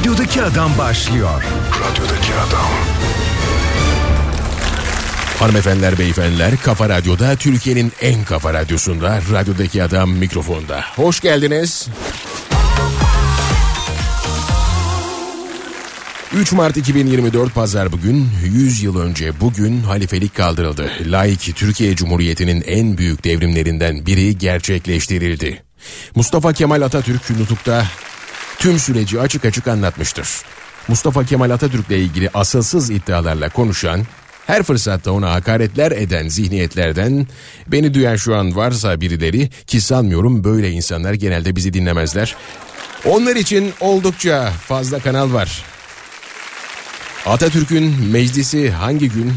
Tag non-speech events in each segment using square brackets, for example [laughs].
Radyodaki Adam başlıyor. Radyodaki Adam. Hanımefendiler, beyefendiler, Kafa Radyo'da Türkiye'nin en kafa radyosunda, radyodaki adam mikrofonda. Hoş geldiniz. 3 Mart 2024 Pazar bugün 100 yıl önce bugün halifelik kaldırıldı. Laik Türkiye Cumhuriyeti'nin en büyük devrimlerinden biri gerçekleştirildi. Mustafa Kemal Atatürk nutukta tüm süreci açık açık anlatmıştır. Mustafa Kemal Atatürk'le ilgili asılsız iddialarla konuşan, her fırsatta ona hakaretler eden zihniyetlerden beni duyan şu an varsa birileri ki sanmıyorum böyle insanlar genelde bizi dinlemezler. Onlar için oldukça fazla kanal var. Atatürk'ün meclisi hangi gün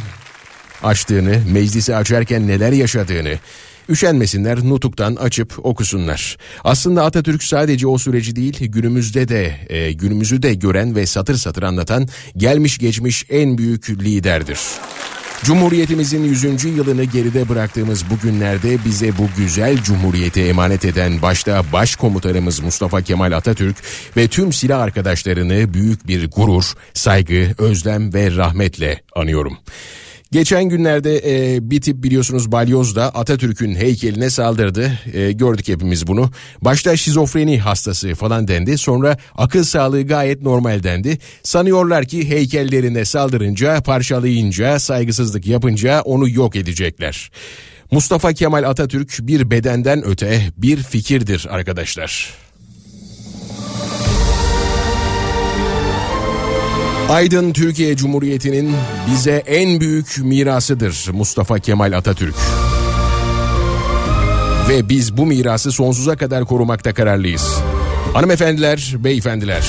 açtığını, meclisi açarken neler yaşadığını, Üşenmesinler nutuktan açıp okusunlar. Aslında Atatürk sadece o süreci değil günümüzde de e, günümüzü de gören ve satır satır anlatan gelmiş geçmiş en büyük liderdir. Cumhuriyetimizin 100. yılını geride bıraktığımız bu günlerde bize bu güzel cumhuriyeti emanet eden başta başkomutanımız Mustafa Kemal Atatürk ve tüm silah arkadaşlarını büyük bir gurur, saygı, özlem ve rahmetle anıyorum. Geçen günlerde e, bir tip biliyorsunuz balyozda Atatürk'ün heykeline saldırdı. E, gördük hepimiz bunu. Başta şizofreni hastası falan dendi. Sonra akıl sağlığı gayet normal dendi. Sanıyorlar ki heykellerine saldırınca, parçalayınca, saygısızlık yapınca onu yok edecekler. Mustafa Kemal Atatürk bir bedenden öte bir fikirdir arkadaşlar. Aydın Türkiye Cumhuriyeti'nin bize en büyük mirasıdır Mustafa Kemal Atatürk. Ve biz bu mirası sonsuza kadar korumakta kararlıyız. Hanımefendiler, beyefendiler.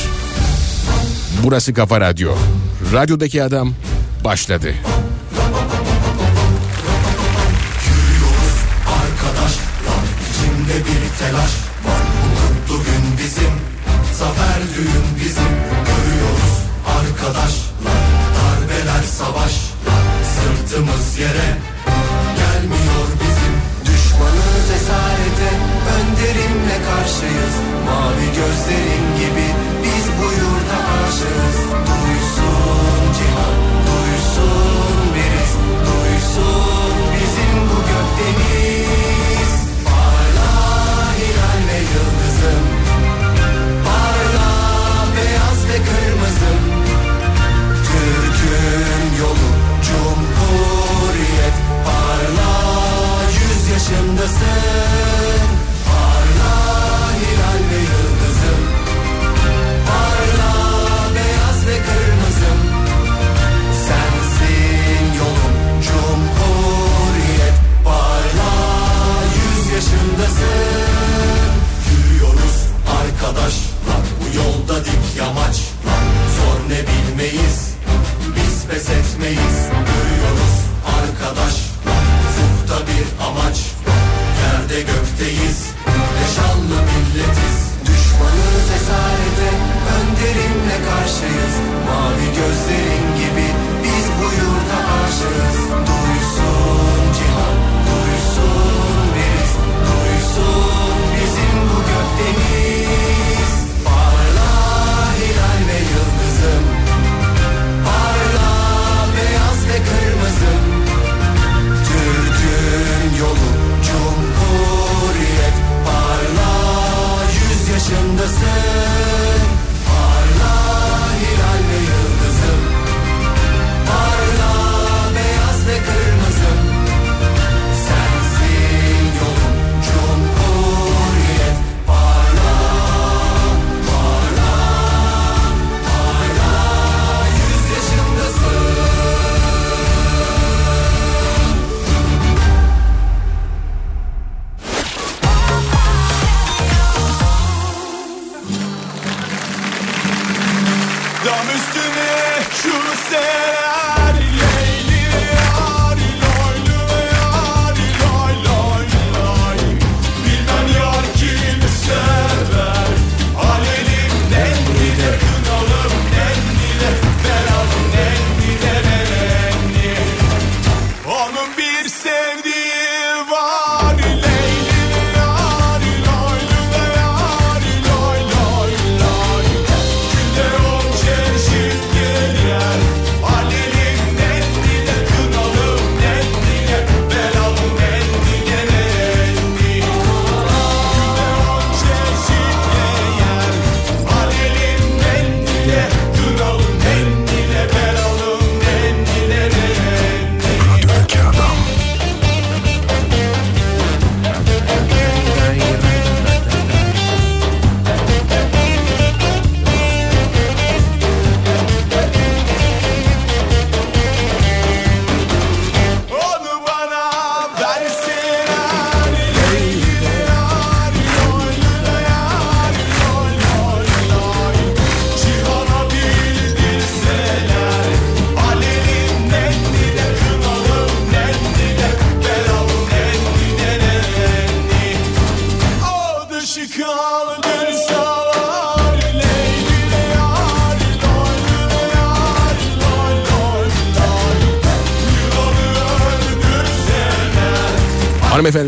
Burası Kafa Radyo. Radyodaki adam başladı. Yürüyoruz arkadaşlar içimde bir telaş Sırtımız yere Gelmiyor bizim. Düşmanız esarete Önderimle karşıyız. Mavi gözlerin arkadaşlar Bu yolda dik yamaçlar Zor ne bilmeyiz Biz pes etmeyiz. Görüyoruz arkadaşlar Ufukta bir amaç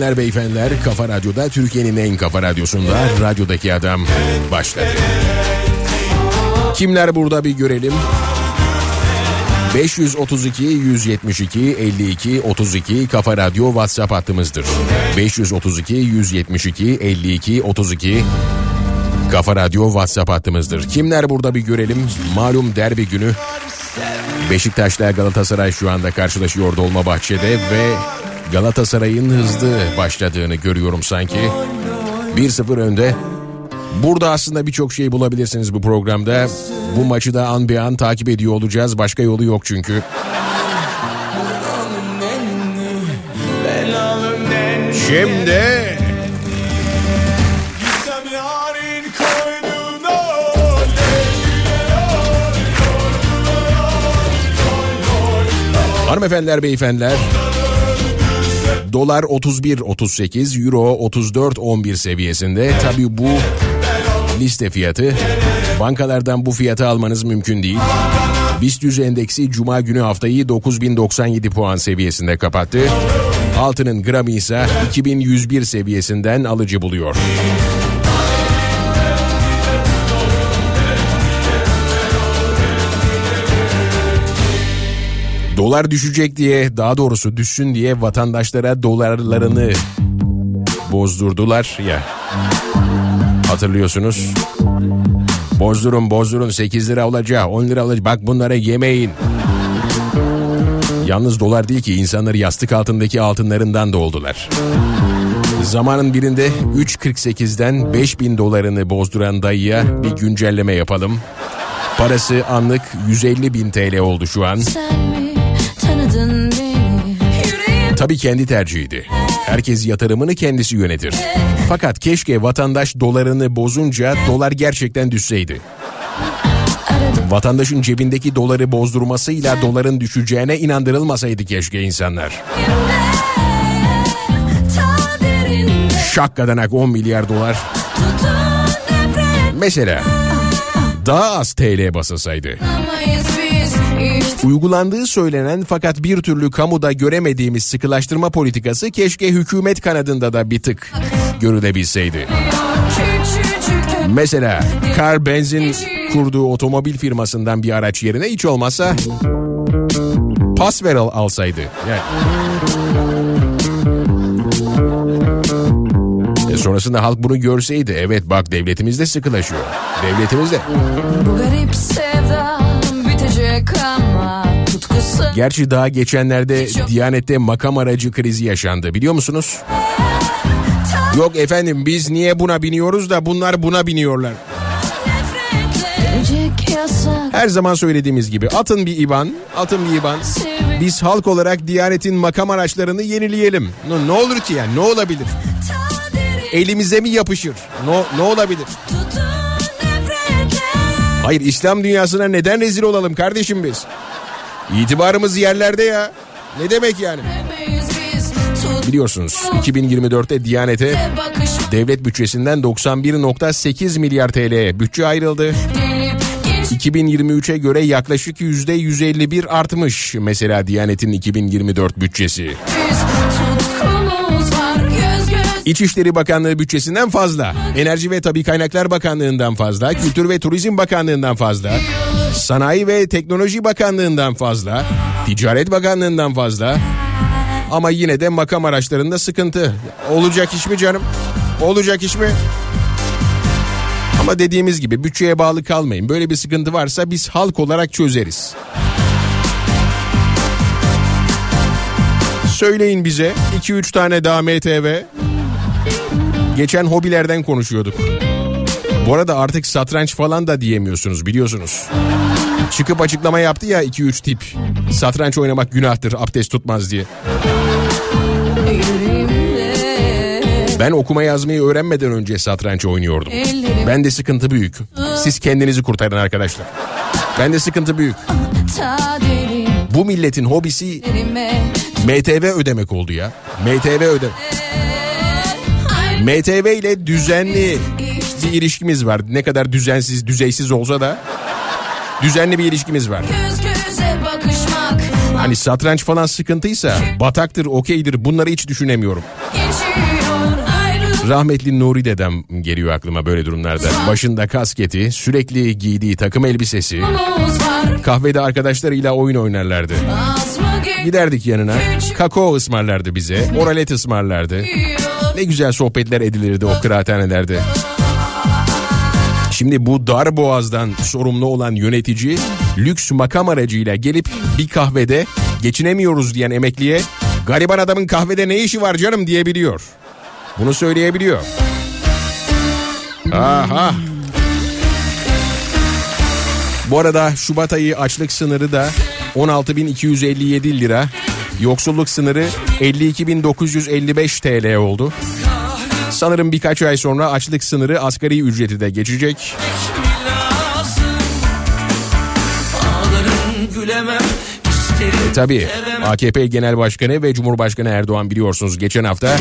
Hanımefendiler, beyefendiler, Kafa Radyo'da Türkiye'nin en kafa radyosunda Radyodaki Adam başladı. Kimler burada bir görelim. 532 172 52 32 Kafa Radyo WhatsApp hattımızdır. 532 172 52 32 Kafa Radyo WhatsApp hattımızdır. Kimler burada bir görelim. Malum derbi günü Beşiktaş'la Galatasaray şu anda karşılaşıyor Dolmabahçe'de ve Galatasaray'ın hızlı başladığını görüyorum sanki. 1-0 önde. Burada aslında birçok şey bulabilirsiniz bu programda. Bu maçı da an bir an takip ediyor olacağız. Başka yolu yok çünkü. Şimdi hanımefendiler beyefendiler Dolar 31.38, Euro 34.11 seviyesinde. Tabii bu liste fiyatı. Bankalardan bu fiyatı almanız mümkün değil. BIST 100 endeksi Cuma günü haftayı 9097 puan seviyesinde kapattı. Altının gramı ise 2101 seviyesinden alıcı buluyor. Dolar düşecek diye daha doğrusu düşsün diye vatandaşlara dolarlarını bozdurdular ya. Hatırlıyorsunuz. Bozdurun bozdurun 8 lira olacak 10 lira olacak bak bunları yemeyin. Yalnız dolar değil ki insanları yastık altındaki altınlarından da oldular. Zamanın birinde 3.48'den 5000 dolarını bozduran dayıya bir güncelleme yapalım. Parası anlık 150 bin TL oldu şu an. Sen Tabii kendi tercihiydi. Herkes yatırımını kendisi yönetir. Fakat keşke vatandaş dolarını bozunca dolar gerçekten düşseydi. Vatandaşın cebindeki doları bozdurmasıyla doların düşeceğine inandırılmasaydı keşke insanlar. Şakkadanak 10 milyar dolar. Mesela daha az TL basılsaydı. Uygulandığı söylenen fakat bir türlü kamuda göremediğimiz sıkılaştırma politikası keşke hükümet kanadında da bir tık görülebilseydi. Mesela kar benzin kurduğu otomobil firmasından bir araç yerine hiç olmazsa Pasvel al- alsaydı. Yani. E sonrasında halk bunu görseydi evet bak devletimiz de sıkılaşıyor. Devletimiz de. Bu garip sevda Gerçi daha geçenlerde Diyanet'te makam aracı krizi yaşandı biliyor musunuz? Yok efendim biz niye buna biniyoruz da bunlar buna biniyorlar. Her zaman söylediğimiz gibi atın bir IBAN, atın bir IBAN. Biz halk olarak Diyanet'in makam araçlarını yenileyelim. Ne, ne olur ki yani ne olabilir? Elimize mi yapışır? Ne, ne olabilir? tutun Hayır İslam dünyasına neden rezil olalım kardeşim biz? İtibarımız yerlerde ya. Ne demek yani? Biliyorsunuz 2024'te Diyanet'e devlet bütçesinden 91.8 milyar TL bütçe ayrıldı. delip geç 2023'e göre yaklaşık %151 artmış mesela Diyanet'in 2024 bütçesi. İçişleri Bakanlığı bütçesinden fazla, Enerji ve Tabi Kaynaklar Bakanlığı'ndan fazla, Kültür ve Turizm Bakanlığı'ndan fazla, Sanayi ve Teknoloji Bakanlığı'ndan fazla, Ticaret Bakanlığı'ndan fazla. Ama yine de makam araçlarında sıkıntı. Olacak iş mi canım? Olacak iş mi? Ama dediğimiz gibi bütçeye bağlı kalmayın. Böyle bir sıkıntı varsa biz halk olarak çözeriz. Söyleyin bize 2-3 tane daha MTV. Geçen hobilerden konuşuyorduk. Bu arada artık satranç falan da diyemiyorsunuz biliyorsunuz. Çıkıp açıklama yaptı ya 2-3 tip. Satranç oynamak günahtır abdest tutmaz diye. Ben okuma yazmayı öğrenmeden önce satranç oynuyordum. Ben de sıkıntı büyük. Siz kendinizi kurtarın arkadaşlar. Ben de sıkıntı büyük. Bu milletin hobisi MTV ödemek oldu ya. MTV öde. MTV ile düzenli bir ilişkimiz var. Ne kadar düzensiz, düzeysiz olsa da düzenli bir ilişkimiz var. Hani satranç falan sıkıntıysa bataktır, okeydir bunları hiç düşünemiyorum. Rahmetli Nuri dedem geliyor aklıma böyle durumlarda. Başında kasketi, sürekli giydiği takım elbisesi. Kahvede arkadaşlarıyla oyun oynarlardı. Giderdik yanına. Kakao ısmarlardı bize. Oralet ısmarlardı. Ne güzel sohbetler edilirdi o kıraathanelerde. Şimdi bu dar boğazdan sorumlu olan yönetici lüks makam aracıyla gelip bir kahvede geçinemiyoruz diyen emekliye gariban adamın kahvede ne işi var canım diyebiliyor. Bunu söyleyebiliyor. Aha. Bu arada Şubat ayı açlık sınırı da 16.257 lira. Yoksulluk sınırı 52.955 TL oldu. Sanırım birkaç ay sonra açlık sınırı asgari ücreti de geçecek. isterim Tabii AKP Genel Başkanı ve Cumhurbaşkanı Erdoğan biliyorsunuz geçen hafta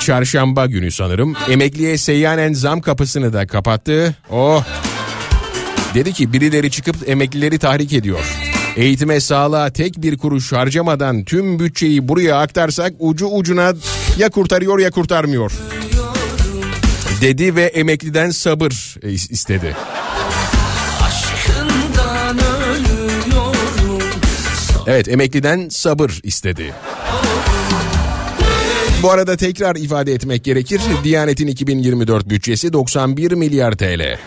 çarşamba günü sanırım emekliye seyyanen zam kapısını da kapattı. Oh dedi ki birileri çıkıp emeklileri tahrik ediyor. Eğitime sağlığa tek bir kuruş harcamadan tüm bütçeyi buraya aktarsak ucu ucuna ya kurtarıyor ya kurtarmıyor. Dedi ve emekliden sabır e, istedi. Evet emekliden sabır istedi. Bu arada tekrar ifade etmek gerekir. Diyanet'in 2024 bütçesi 91 milyar TL.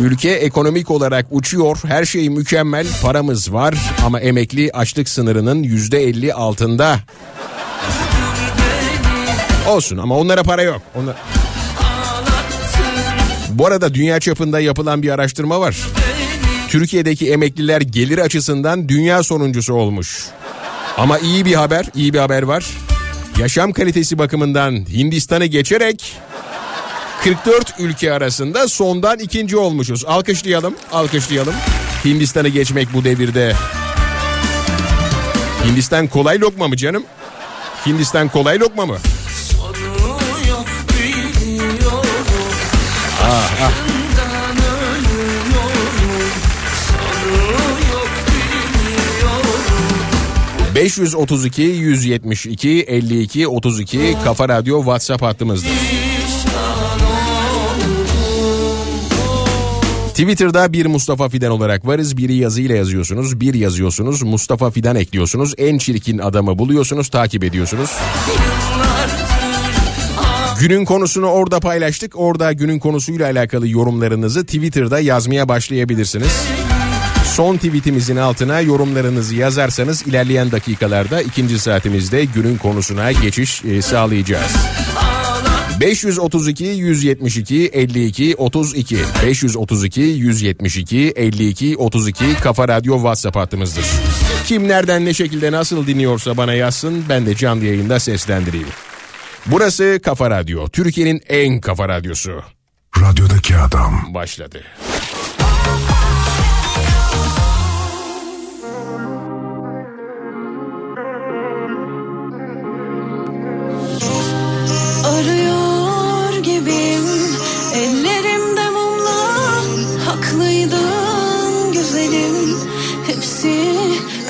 Ülke ekonomik olarak uçuyor, her şey mükemmel, paramız var ama emekli açlık sınırının %50 altında. Olsun ama onlara para yok. Onlar... Bu arada dünya çapında yapılan bir araştırma var. Türkiye'deki emekliler gelir açısından dünya sonuncusu olmuş. Ama iyi bir haber, iyi bir haber var. Yaşam kalitesi bakımından Hindistan'ı geçerek 44 ülke arasında sondan ikinci olmuşuz. Alkışlayalım, alkışlayalım. Hindistan'ı geçmek bu devirde. Hindistan kolay lokma mı canım? Hindistan kolay lokma mı? Sonu yok biliyorum Aşkından ölüyorum Sonu yok biliyorum 532 172 52 32 Kafa Radyo WhatsApp hattımızdır. Twitter'da bir Mustafa Fidan olarak varız. Biri yazıyla yazıyorsunuz, bir yazıyorsunuz, Mustafa Fidan ekliyorsunuz. En çirkin adamı buluyorsunuz, takip ediyorsunuz. Günün konusunu orada paylaştık. Orada günün konusuyla alakalı yorumlarınızı Twitter'da yazmaya başlayabilirsiniz. Son tweetimizin altına yorumlarınızı yazarsanız ilerleyen dakikalarda ikinci saatimizde günün konusuna geçiş e, sağlayacağız. 532 172 52 32 532 172 52 32 Kafa Radyo WhatsApp hattımızdır. Kim nereden ne şekilde nasıl dinliyorsa bana yazsın ben de canlı yayında seslendireyim. Burası Kafa Radyo. Türkiye'nin en kafa radyosu. Radyodaki adam. Başladı. Arıyor gibiyim ellerimde mumla Haklıydın güzelim. Hepsi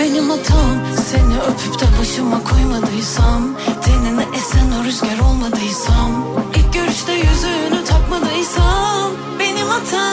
benim hatam. Seni öpüp de başıma koymadıysam Tenine esen o rüzgar olmadıysam ilk görüşte yüzüğünü takmadıysam benim hatam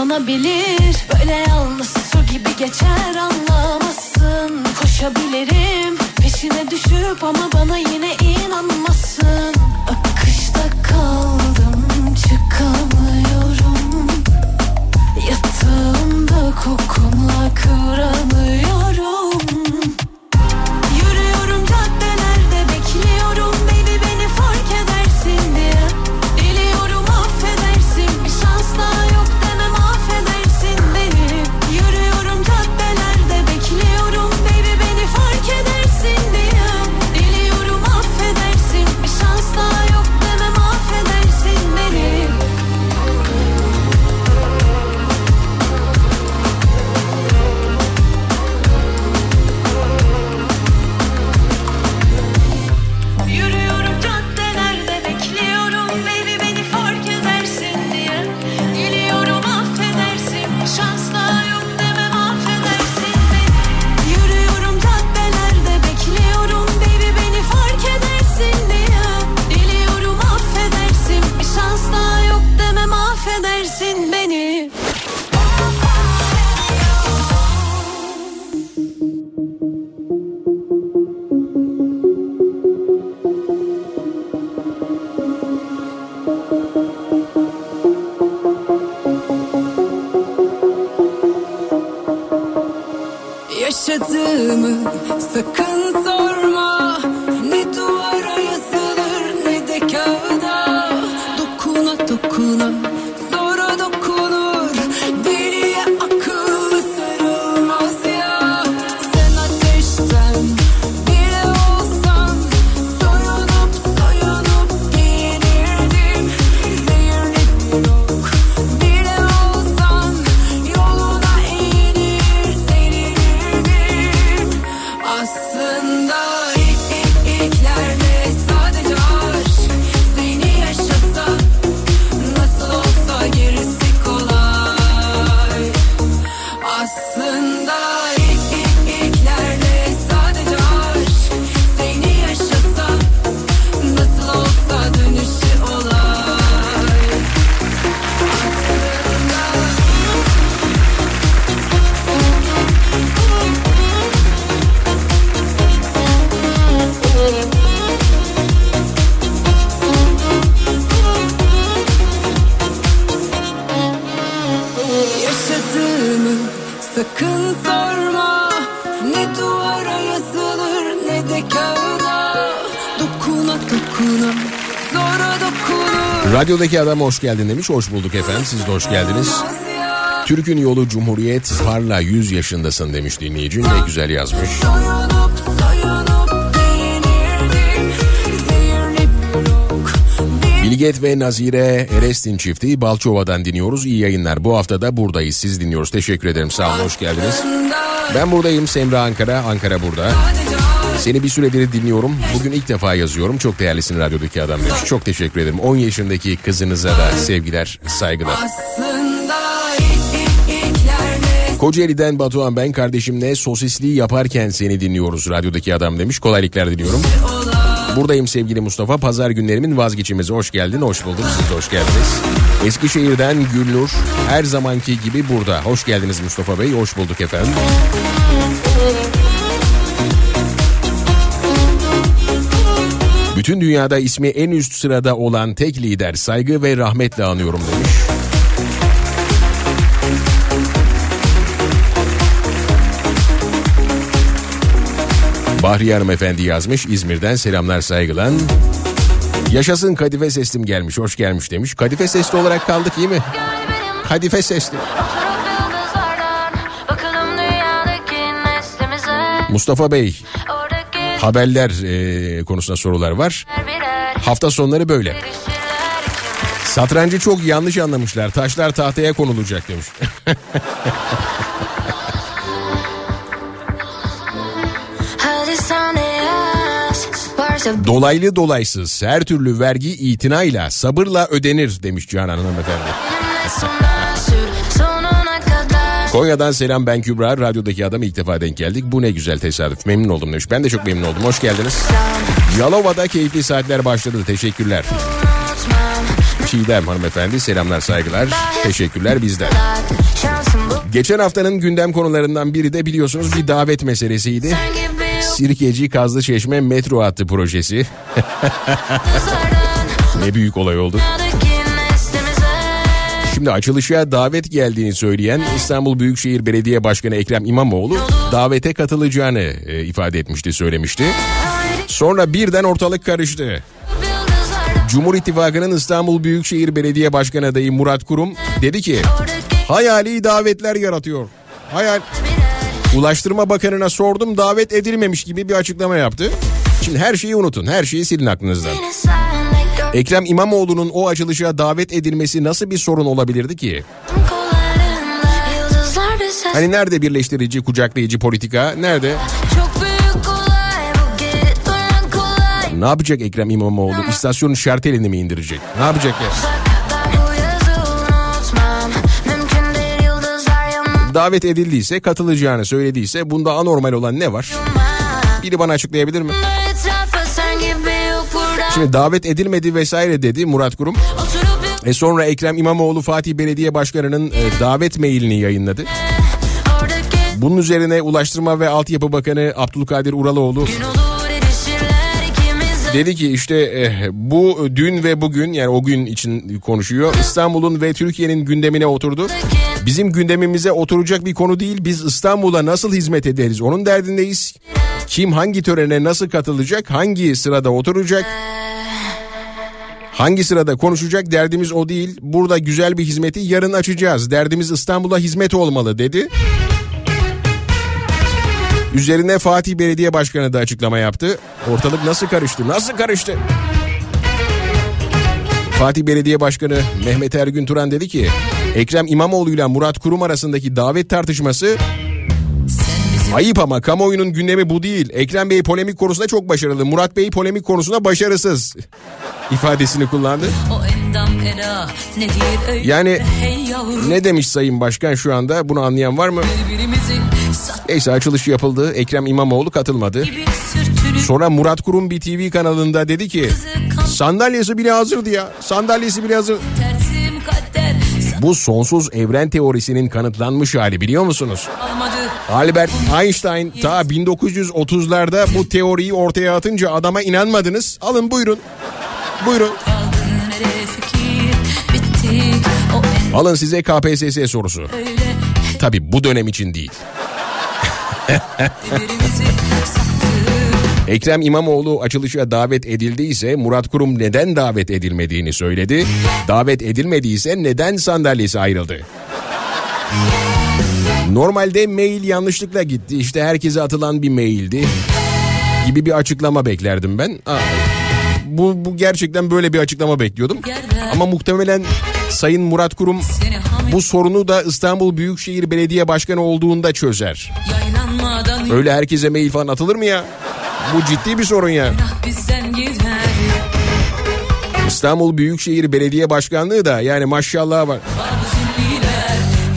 Yaşanabilir. Böyle yalnız su gibi geçer anlamazsın. Koşabilirim. Peşine düşüp ama bana yine inanmazsın. Akışta kaldım çıkamıyorum. Yatağımda kokunla kıvranıyorum The Radyodaki adam hoş geldin demiş. Hoş bulduk efendim. Siz de hoş geldiniz. Türk'ün yolu Cumhuriyet parla 100 yaşındasın demiş dinleyici. Ne güzel yazmış. Bilget ve Nazire Erestin çifti Balçova'dan dinliyoruz. İyi yayınlar. Bu hafta da buradayız. Siz dinliyoruz. Teşekkür ederim. Sağ olun. Hoş geldiniz. Ben buradayım. Semra Ankara. Ankara burada. aşk Seni bir süredir dinliyorum. Bugün ilk defa yazıyorum. Çok değerlisin radyodaki adam demiş. Çok teşekkür ederim. 10 yaşındaki kızınıza da sevgiler, saygılar. Kocaeli'den Batuhan ben kardeşimle sosisli yaparken seni dinliyoruz radyodaki adam demiş. Kolaylıklar diliyorum. Buradayım sevgili Mustafa. Pazar günlerimin vazgeçilmezi. Hoş geldin, hoş bulduk. Siz de hoş geldiniz. Eskişehir'den Gülnur her zamanki gibi burada. Hoş geldiniz Mustafa Bey. Hoş bulduk efendim. Bütün dünyada ismi en üst sırada olan tek lider saygı ve rahmetle anıyorum demiş. Bahriye Hanımefendi yazmış İzmir'den selamlar saygılar. Yaşasın Kadife Seslim gelmiş hoş gelmiş demiş. Kadife Sesli olarak kaldık iyi mi? Kadife Sesli. Mustafa Bey Oradaki haberler e, konusunda sorular var. Hafta sonları böyle. Satrancı çok yanlış anlamışlar. Taşlar tahtaya konulacak demiş. Dolaylı dolaysız her türlü vergi itinayla sabırla ödenir demiş Canan Hanımefendi. benimle [laughs] Konya'dan selam ben Kübra. Radyodaki adam ilk defa denk geldik. Bu ne güzel tesadüf. Memnun oldum demiş. Ben de çok memnun oldum. Hoş geldiniz. Yalova'da keyifli saatler başladı. Teşekkürler. Çiğdem hanımefendi selamlar saygılar. Teşekkürler bizden. Geçen haftanın gündem konularından biri de biliyorsunuz bir davet meselesiydi. Sirkeci Kazlı Çeşme metro hattı projesi. [laughs] ne büyük olay oldu. Şimdi açılışa davet geldiğini söyleyen İstanbul Büyükşehir Belediye Başkanı Ekrem İmamoğlu davete katılacağını e, ifade etmişti, söylemişti. Sonra birden ortalık karıştı. Cumhur İttifakı'nın İstanbul Büyükşehir Belediye Başkanı adayı Murat Kurum dedi ki hayali davetler yaratıyor. Hayal Ulaştırma Bakanı'na sordum davet edilmemiş gibi bir açıklama yaptı. Şimdi her şeyi unutun. Her şeyi silin aklınızdan. Ekrem İmamoğlu'nun o açılışa davet edilmesi nasıl bir sorun olabilirdi ki? Hani nerede birleştirici, kucaklayıcı politika? Nerede? Ne yapacak Ekrem İmamoğlu? İstasyonun şartelini mi indirecek? Ne yapacak ya? Davet edildiyse, katılacağını söylediyse bunda anormal olan ne var? Biri bana açıklayabilir mi? Şimdi davet edilmedi vesaire dedi Murat Kurum. E sonra Ekrem İmamoğlu Fatih Belediye Başkanı'nın e, davet mailini yayınladı. Bunun üzerine Ulaştırma ve Altyapı Bakanı Abdülkadir Uraloğlu dedi ki işte eh, bu dün ve bugün yani o gün için konuşuyor. İstanbul'un ve Türkiye'nin gündemine oturdu. Bizim gündemimize oturacak bir konu değil. Biz İstanbul'a nasıl hizmet ederiz onun derdindeyiz. Kim hangi törene nasıl katılacak, hangi sırada oturacak, hangi sırada konuşacak derdimiz o değil. Burada güzel bir hizmeti yarın açacağız. Derdimiz İstanbul'a hizmet olmalı dedi. Üzerine Fatih Belediye Başkanı da açıklama yaptı. Ortalık nasıl karıştı? Nasıl karıştı? Fatih Belediye Başkanı Mehmet Ergün Turan dedi ki Ekrem İmamoğlu ile Murat Kurum arasındaki davet tartışması ayıp ama kamuoyunun gündemi bu değil. Ekrem Bey polemik konusunda çok başarılı. Murat Bey polemik konusunda başarısız [laughs] ifadesini kullandı. Yani ne demiş Sayın Başkan şu anda bunu anlayan var mı? Neyse açılış yapıldı. Ekrem İmamoğlu katılmadı. Sonra Murat Kurum bir TV kanalında dedi ki sandalyesi bile hazırdı ya. Sandalyesi bile hazır. Bu sonsuz evren teorisinin kanıtlanmış hali biliyor musunuz? Albert Einstein ta 1930'larda bu teoriyi ortaya atınca adama inanmadınız. Alın buyurun. Buyurun. Alın size KPSS sorusu. Tabi bu dönem için değil. [laughs] Ekrem İmamoğlu açılışa davet edildiyse Murat Kurum neden davet edilmediğini söyledi. Davet edilmediyse neden sandalyesi ayrıldı? Normalde mail yanlışlıkla gitti. İşte herkese atılan bir maildi. Gibi bir açıklama beklerdim ben. Aa, bu, bu gerçekten böyle bir açıklama bekliyordum. Ama muhtemelen Sayın Murat Kurum bu sorunu da İstanbul Büyükşehir Belediye Başkanı olduğunda çözer. Öyle herkese mail falan atılır mı ya? Bu ciddi bir sorun ya. İstanbul Büyükşehir Belediye Başkanlığı da yani maşallah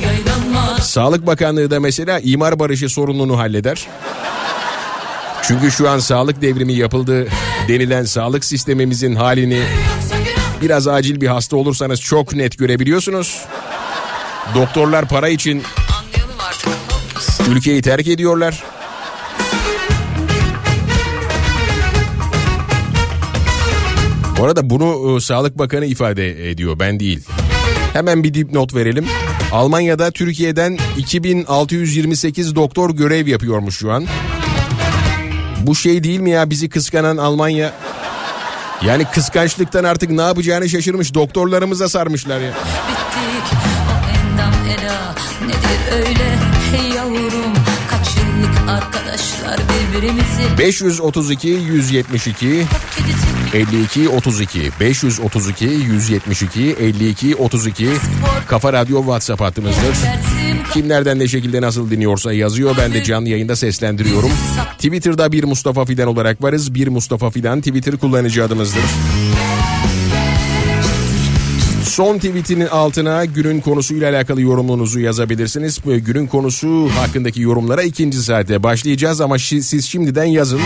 yaylanmaz Sağlık Bakanlığı da mesela imar barışı sorununu halleder. Çünkü şu an sağlık devrimi yapıldı denilen sağlık sistemimizin halini biraz acil bir hasta olursanız çok net görebiliyorsunuz. Doktorlar para için ülkeyi terk ediyorlar. Bu arada bunu e, Sağlık Bakanı ifade ediyor ben değil. Hemen bir dipnot verelim. Almanya'da Türkiye'den 2628 doktor görev yapıyormuş şu an. Bu şey değil mi ya bizi kıskanan Almanya? Yani kıskançlıktan artık ne yapacağını şaşırmış doktorlarımıza sarmışlar ya. bittik ela nedir öyle hey yavrum Kaç yıllık arkadaşlar birbirimizi 532 172 kedisi 52 32 532 172 52 32 Kafa Radyo WhatsApp hattımızdır. tersim Kim nereden ne şekilde nasıl dinliyorsa yazıyor. Ben de canlı yayında seslendiriyorum. Twitter'da bir Mustafa Fidan olarak varız. Bir Mustafa Fidan Twitter kullanıcı adımızdır. Son tweetinin altına günün konusuyla alakalı yorumunuzu yazabilirsiniz. Günün konusu hakkındaki yorumlara ikinci saate başlayacağız ama siz şimdiden yazın.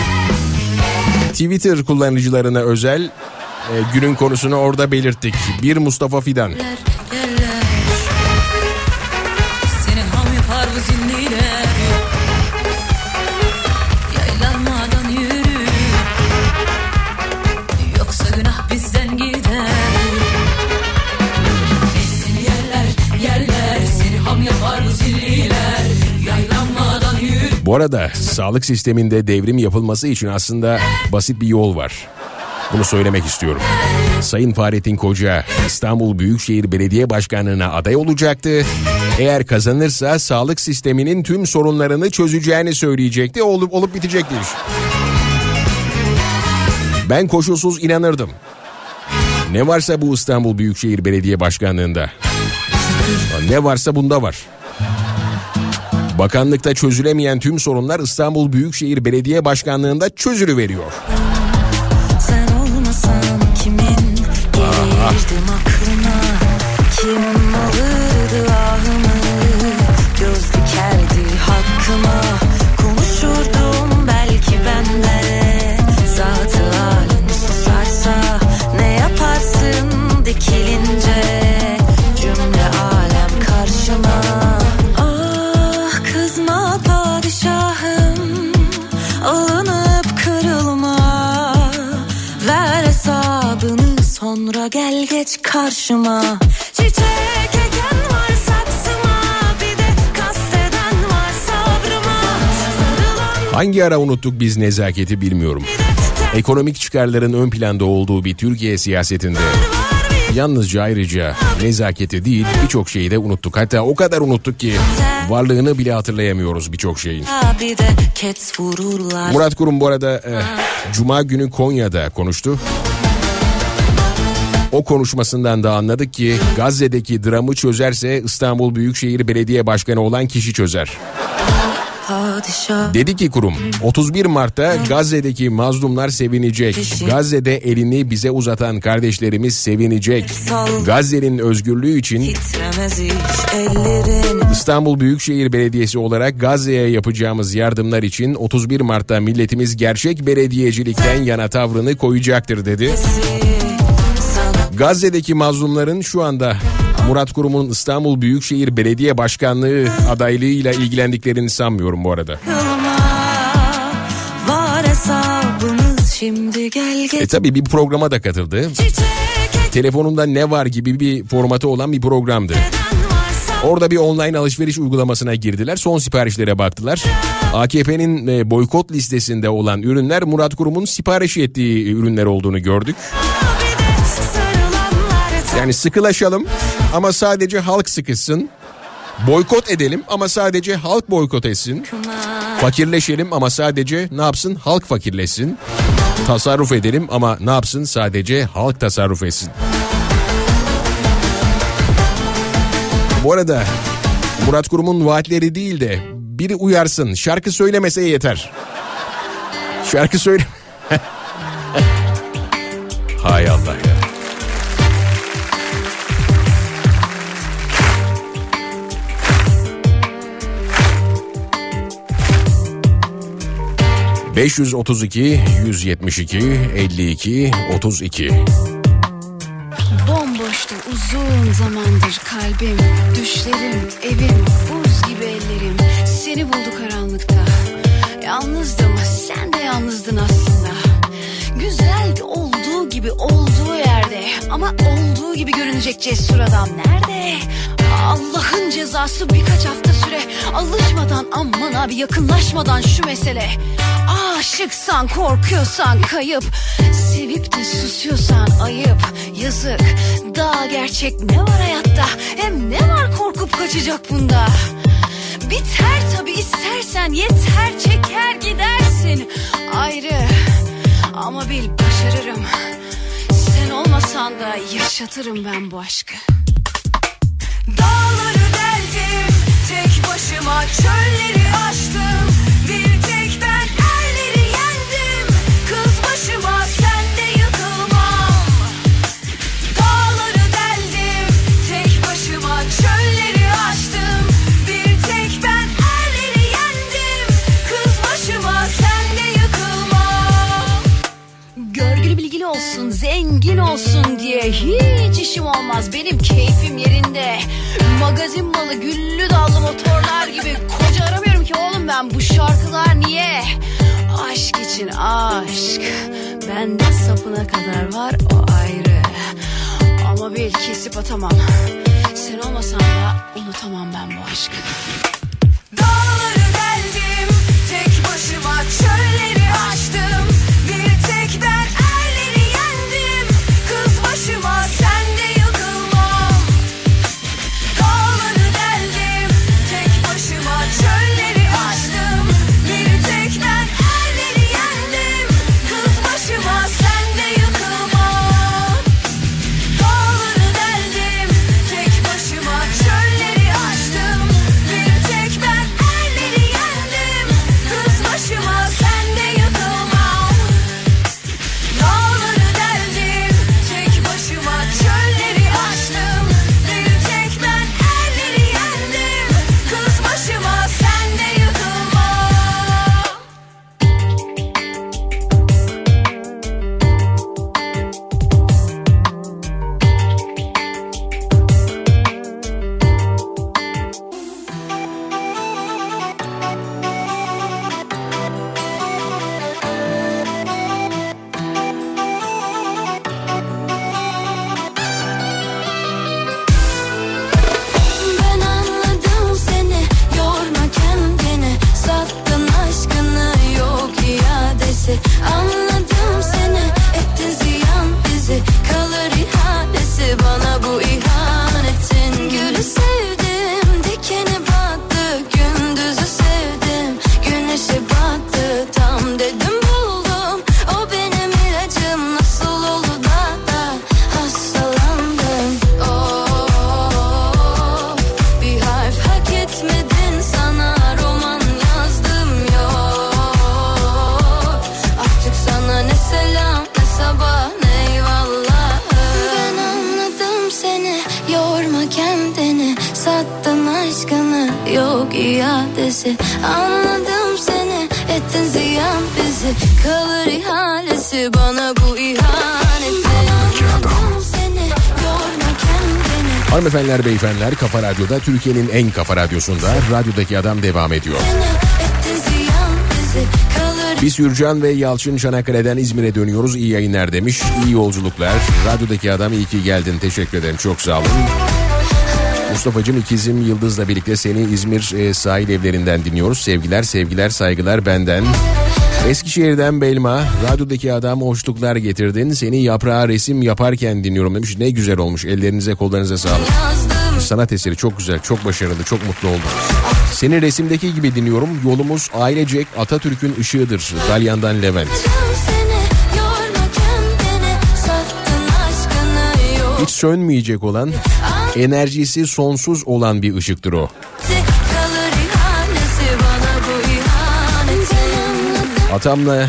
Twitter kullanıcılarına özel e, günün konusunu orada belirttik. Bir Mustafa Fidan. Bu arada sağlık sisteminde devrim yapılması için aslında basit bir yol var. Bunu söylemek istiyorum. Sayın Fahrettin Koca İstanbul Büyükşehir Belediye Başkanlığı'na aday olacaktı. Eğer kazanırsa sağlık sisteminin tüm sorunlarını çözeceğini söyleyecekti. Olup olup bitecekti. Ben koşulsuz inanırdım. Ne varsa bu İstanbul Büyükşehir Belediye Başkanlığı'nda. Ne varsa bunda var. Bakanlıkta çözülemeyen tüm sorunlar İstanbul Büyükşehir Belediye Başkanlığı'nda çözülüveriyor. Sen olmasan kimin gelirdim geç karşıma Çiçek eken var saksıma Bir de kasteden var sabrıma Sarılan Hangi ara unuttuk biz nezaketi bilmiyorum. Ekonomik çıkarların ön planda olduğu bir Türkiye siyasetinde yalnızca ayrıca nezaketi değil birçok şeyi de unuttuk. Hatta o kadar unuttuk ki varlığını bile hatırlayamıyoruz birçok şeyin. Murat Kurum bu arada eh, Cuma günü Konya'da konuştu. O konuşmasından da anladık ki Gazze'deki dramı çözerse İstanbul Büyükşehir Belediye Başkanı olan kişi çözer. Dedi ki kurum 31 Mart'ta Gazze'deki mazlumlar sevinecek. Gazze'de elini bize uzatan kardeşlerimiz sevinecek. Gazze'nin özgürlüğü için. İstanbul Büyükşehir Belediyesi olarak Gazze'ye yapacağımız yardımlar için 31 Mart'ta milletimiz gerçek belediyecilikten yana tavrını koyacaktır dedi. Sana Gazze'deki mazlumların şu anda Murat Kurum'un İstanbul Büyükşehir Belediye Başkanlığı adaylığıyla ilgilendiklerini sanmıyorum bu arada. E tabi bir programa da katıldı. Telefonunda ne var gibi bir formatı olan bir programdı. Orada bir online alışveriş uygulamasına girdiler. Son siparişlere baktılar. AKP'nin e, boykot listesinde olan ürünler Murat Kurum'un sipariş ettiği ürünler olduğunu gördük. Yani sıkılaşalım ama sadece halk sıkışsın. Boykot edelim ama sadece halk boykot etsin. Fakirleşelim ama sadece ne yapsın? Halk fakirleşsin. Tasarruf edelim ama ne yapsın? Sadece halk tasarruf etsin. Bu arada Murat Kurum'un vaatleri değil de biri uyarsın. Şarkı söylemese yeter. Şarkı söyle. [laughs] Hay Allah ...532 172 52 32 Bomboştu uzun zamandır kalbim Düşlerim, evim, buz gibi ellerim. Seni buldu karanlıkta. Yalnızdım, sen de yalnızdın aslında. Güzeldi olduğu gibi olduğu yerde Ama olduğu gibi görünecek cesur adam nerede? Allah'ın cezası birkaç hafta süre. Alışmadan aman abi yakınlaşmadan şu mesele. Aşıksan korkuyorsan kayıp. Sevip de susuyorsan ayıp. Yazık. Daha gerçek ne var hayatta? Hem ne var korkup kaçacak bunda? Biter tabi istersen yeter çeker gidersin. Ayrı. Ama bil başarırım Sen olmasan da yaşatırım ben bu aşkı. Dağları deldim tek başıma çölleri aştım olsun diye hiç işim olmaz. Benim keyfim yerinde. Magazin malı, güllü dallı motorlar gibi. Koca aramıyorum ki oğlum ben. Bu şarkılar niye? Aşk için aşk. Bende sapına kadar var o ayrı. Ama bil kesip atamam. Sen olmasan da unutamam ben bu aşkı. Dağları deldim tek başıma çölleri Radyo'da Türkiye'nin en kafa radyosunda radyodaki adam devam ediyor. Biz Hürcan ve Yalçın Çanakkale'den İzmir'e dönüyoruz. İyi yayınlar demiş. İyi yolculuklar. Radyodaki adam iyi ki geldin. Teşekkür ederim. Çok sağ olun. Mustafa'cığım ikizim Yıldız'la birlikte seni İzmir e, sahil evlerinden dinliyoruz. Sevgiler, sevgiler, saygılar benden. Eskişehir'den Belma, radyodaki adam hoşluklar getirdin. Seni yaprağa resim yaparken dinliyorum demiş. Ne güzel olmuş. Ellerinize kollarınıza sağlık. Sanat eseri çok güzel, çok başarılı, çok mutlu oldum. Seni resimdeki gibi dinliyorum. Yolumuz ailecek Atatürk'ün ışığıdır. Dalyan'dan Levent. Hiç sönmeyecek olan, enerjisi sonsuz olan bir ışıktır o. Atamla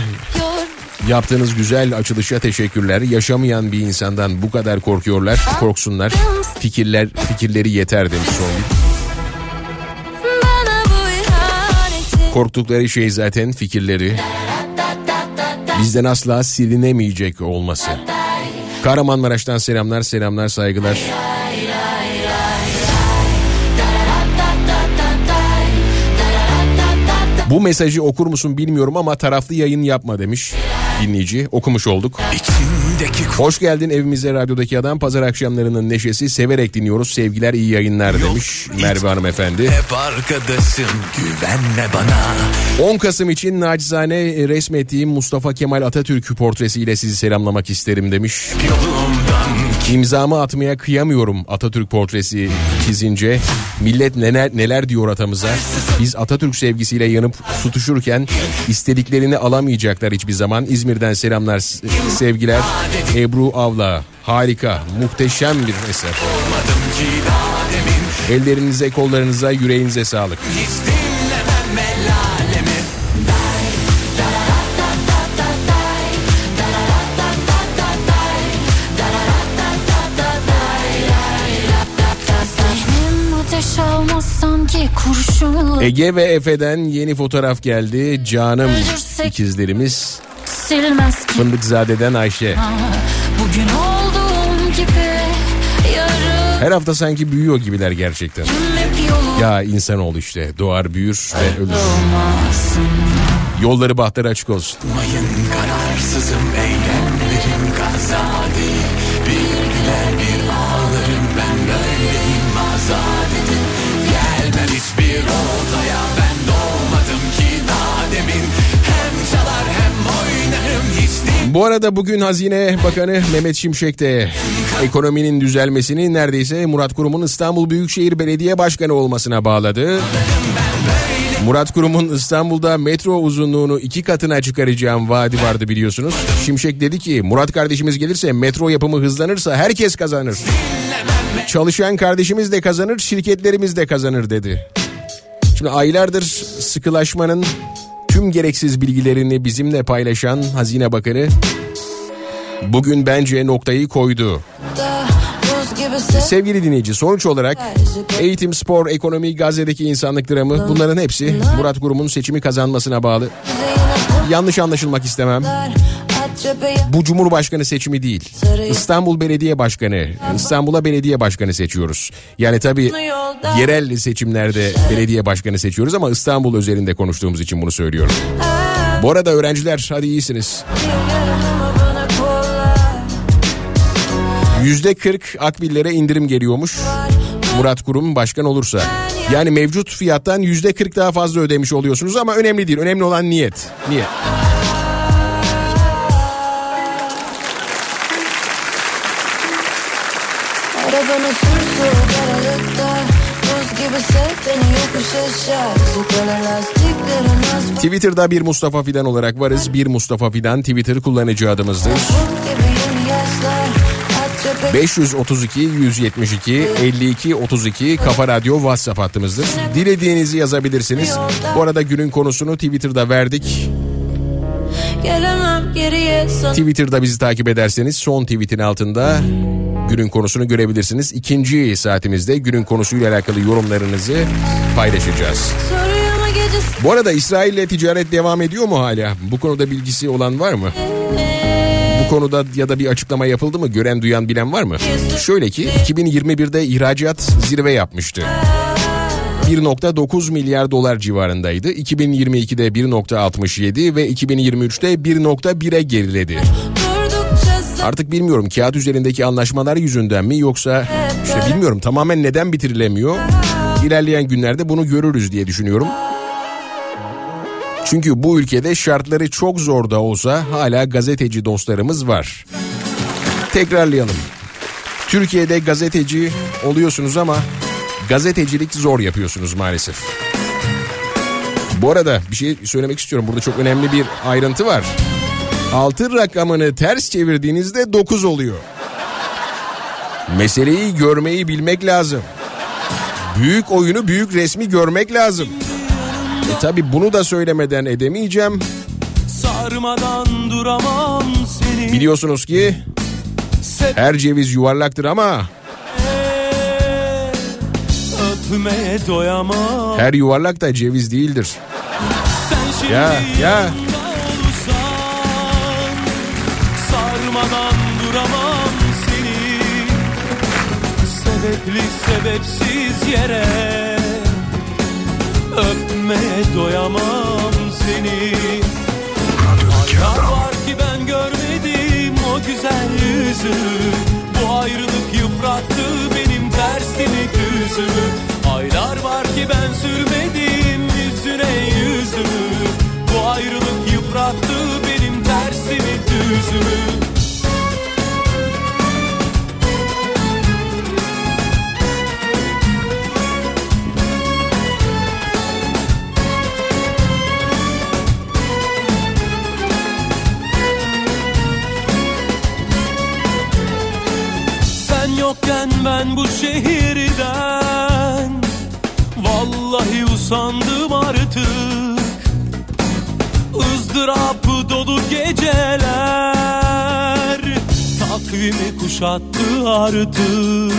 yaptığınız güzel açılışa teşekkürler. Yaşamayan bir insandan bu kadar korkuyorlar, korksunlar. Fikirler, fikirleri yeter demiş Songül. Korktukları şey zaten fikirleri. Bizden asla silinemeyecek olması. Kahramanmaraş'tan selamlar, selamlar, saygılar. Bu mesajı okur musun bilmiyorum ama taraflı yayın yapma demiş dinleyici. Okumuş olduk. İçimdeki Hoş geldin evimize radyodaki adam. Pazar akşamlarının neşesi severek dinliyoruz. Sevgiler iyi yayınlar demiş Merve hanımefendi. hep arkadaşım güvenme bana 10 Kasım için nacizane resmettiğim Mustafa Kemal Atatürk portresiyle sizi selamlamak isterim demiş. Yolumdan İmzamı atmaya kıyamıyorum Atatürk portresi çizince. Millet neler neler diyor atamıza. Biz Atatürk sevgisiyle yanıp tutuşurken istediklerini alamayacaklar hiçbir zaman. İzmir'den selamlar, sevgiler. Ebru Avla harika, muhteşem bir eser. Ellerinize, kollarınıza, yüreğinize sağlık. Hiç Ege ve Efe'den yeni fotoğraf geldi. Canım ikizlerimiz. Fındıkzade'den Ayşe. Bugün olduğum gibi Her hafta sanki büyüyor gibiler gerçekten. Ya insanoğlu işte doğar büyür ve ölür. Yolları bahtları açık olsun. Mayın kararsızım eylemlerim Bu arada bugün Hazine Bakanı Mehmet Şimşek de ekonominin düzelmesini neredeyse Murat Kurum'un İstanbul Büyükşehir Belediye Başkanı olmasına bağladı. Murat Kurum'un İstanbul'da metro uzunluğunu iki katına çıkaracağım vaadi vardı biliyorsunuz. Şimşek dedi ki Murat kardeşimiz gelirse metro yapımı hızlanırsa herkes kazanır. Çalışan kardeşimiz de kazanır, şirketlerimiz de kazanır dedi. Şimdi aylardır sıkılaşmanın tüm gereksiz bilgilerini bizimle paylaşan Hazine Bakanı bugün bence noktayı koydu. Sevgili dinleyici sonuç olarak eğitim, spor, ekonomi, Gazze'deki insanlık dramı bunların hepsi Murat Kurum'un seçimi kazanmasına bağlı. Yanlış anlaşılmak istemem. Bu Cumhurbaşkanı seçimi değil. İstanbul Belediye Başkanı. İstanbul'a belediye başkanı seçiyoruz. Yani tabii yerel seçimlerde belediye başkanı seçiyoruz ama İstanbul özelinde konuştuğumuz için bunu söylüyorum. Bu arada öğrenciler hadi iyisiniz. Yüzde 40 akbillere indirim geliyormuş. Murat Kurum başkan olursa. Yani mevcut fiyattan yüzde 40 daha fazla ödemiş oluyorsunuz ama önemli değil. Önemli olan niyet. Niyet. Twitter'da bir Mustafa Fidan olarak varız. Bir Mustafa Fidan Twitter kullanıcı adımızdır. Buz gibi yeni yaşlar At çöpe 532 172 52 32 Kafa Radyo WhatsApp hattımızdır. Dilediğinizi yazabilirsiniz. Bu arada günün konusunu Twitter'da verdik. gelemem Twitter'da bizi takip ederseniz son tweetin altında günün konusunu görebilirsiniz. İkinci saatimizde günün konusuyla alakalı yorumlarınızı paylaşacağız. Bu arada İsrail ile ticaret devam ediyor mu hala? Bu konuda bilgisi olan var mı? Bu konuda ya da bir açıklama yapıldı mı? Gören duyan bilen var mı? Şöyle ki 2021'de ihracat zirve yapmıştı. 1.9 milyar dolar civarındaydı. 2022'de 1.67 ve 2023'te 1.1'e geriledi. Artık bilmiyorum kağıt üzerindeki anlaşmalar yüzünden mi yoksa işte bilmiyorum tamamen neden bitirilemiyor. İlerleyen günlerde bunu görürüz diye düşünüyorum. Çünkü bu ülkede şartları çok zor da olsa hala gazeteci dostlarımız var. Tekrarlayalım. Türkiye'de gazeteci oluyorsunuz ama gazetecilik zor yapıyorsunuz maalesef. Bu arada bir şey söylemek istiyorum. Burada çok önemli bir ayrıntı var. Altın rakamını ters çevirdiğinizde 9 oluyor. Meseleyi görmeyi bilmek lazım. Büyük oyunu büyük resmi görmek lazım. E tabi bunu da söylemeden edemeyeceğim. Sarmadan duramam seni Biliyorsunuz ki her ceviz yuvarlaktır ama Öpmeye doyamam. Her yuvarlak da ceviz değildir. Sen Ya, ya. olsan Sarmadan duramam seni. Sebepli sebepsiz yere Öpmeye doyamam seni. Aylar var ki ben görmedim o güzel yüzünü Bu ayrılık yıprattı benim tersimi düzümü ben sürmedim yüzüne yüzümü. Bu ayrılık yıprattı benim tersimi düzümü. Yokken ben bu şehirden usandım artık. Izdırap dolu geceler Takvimi kuşattı artık.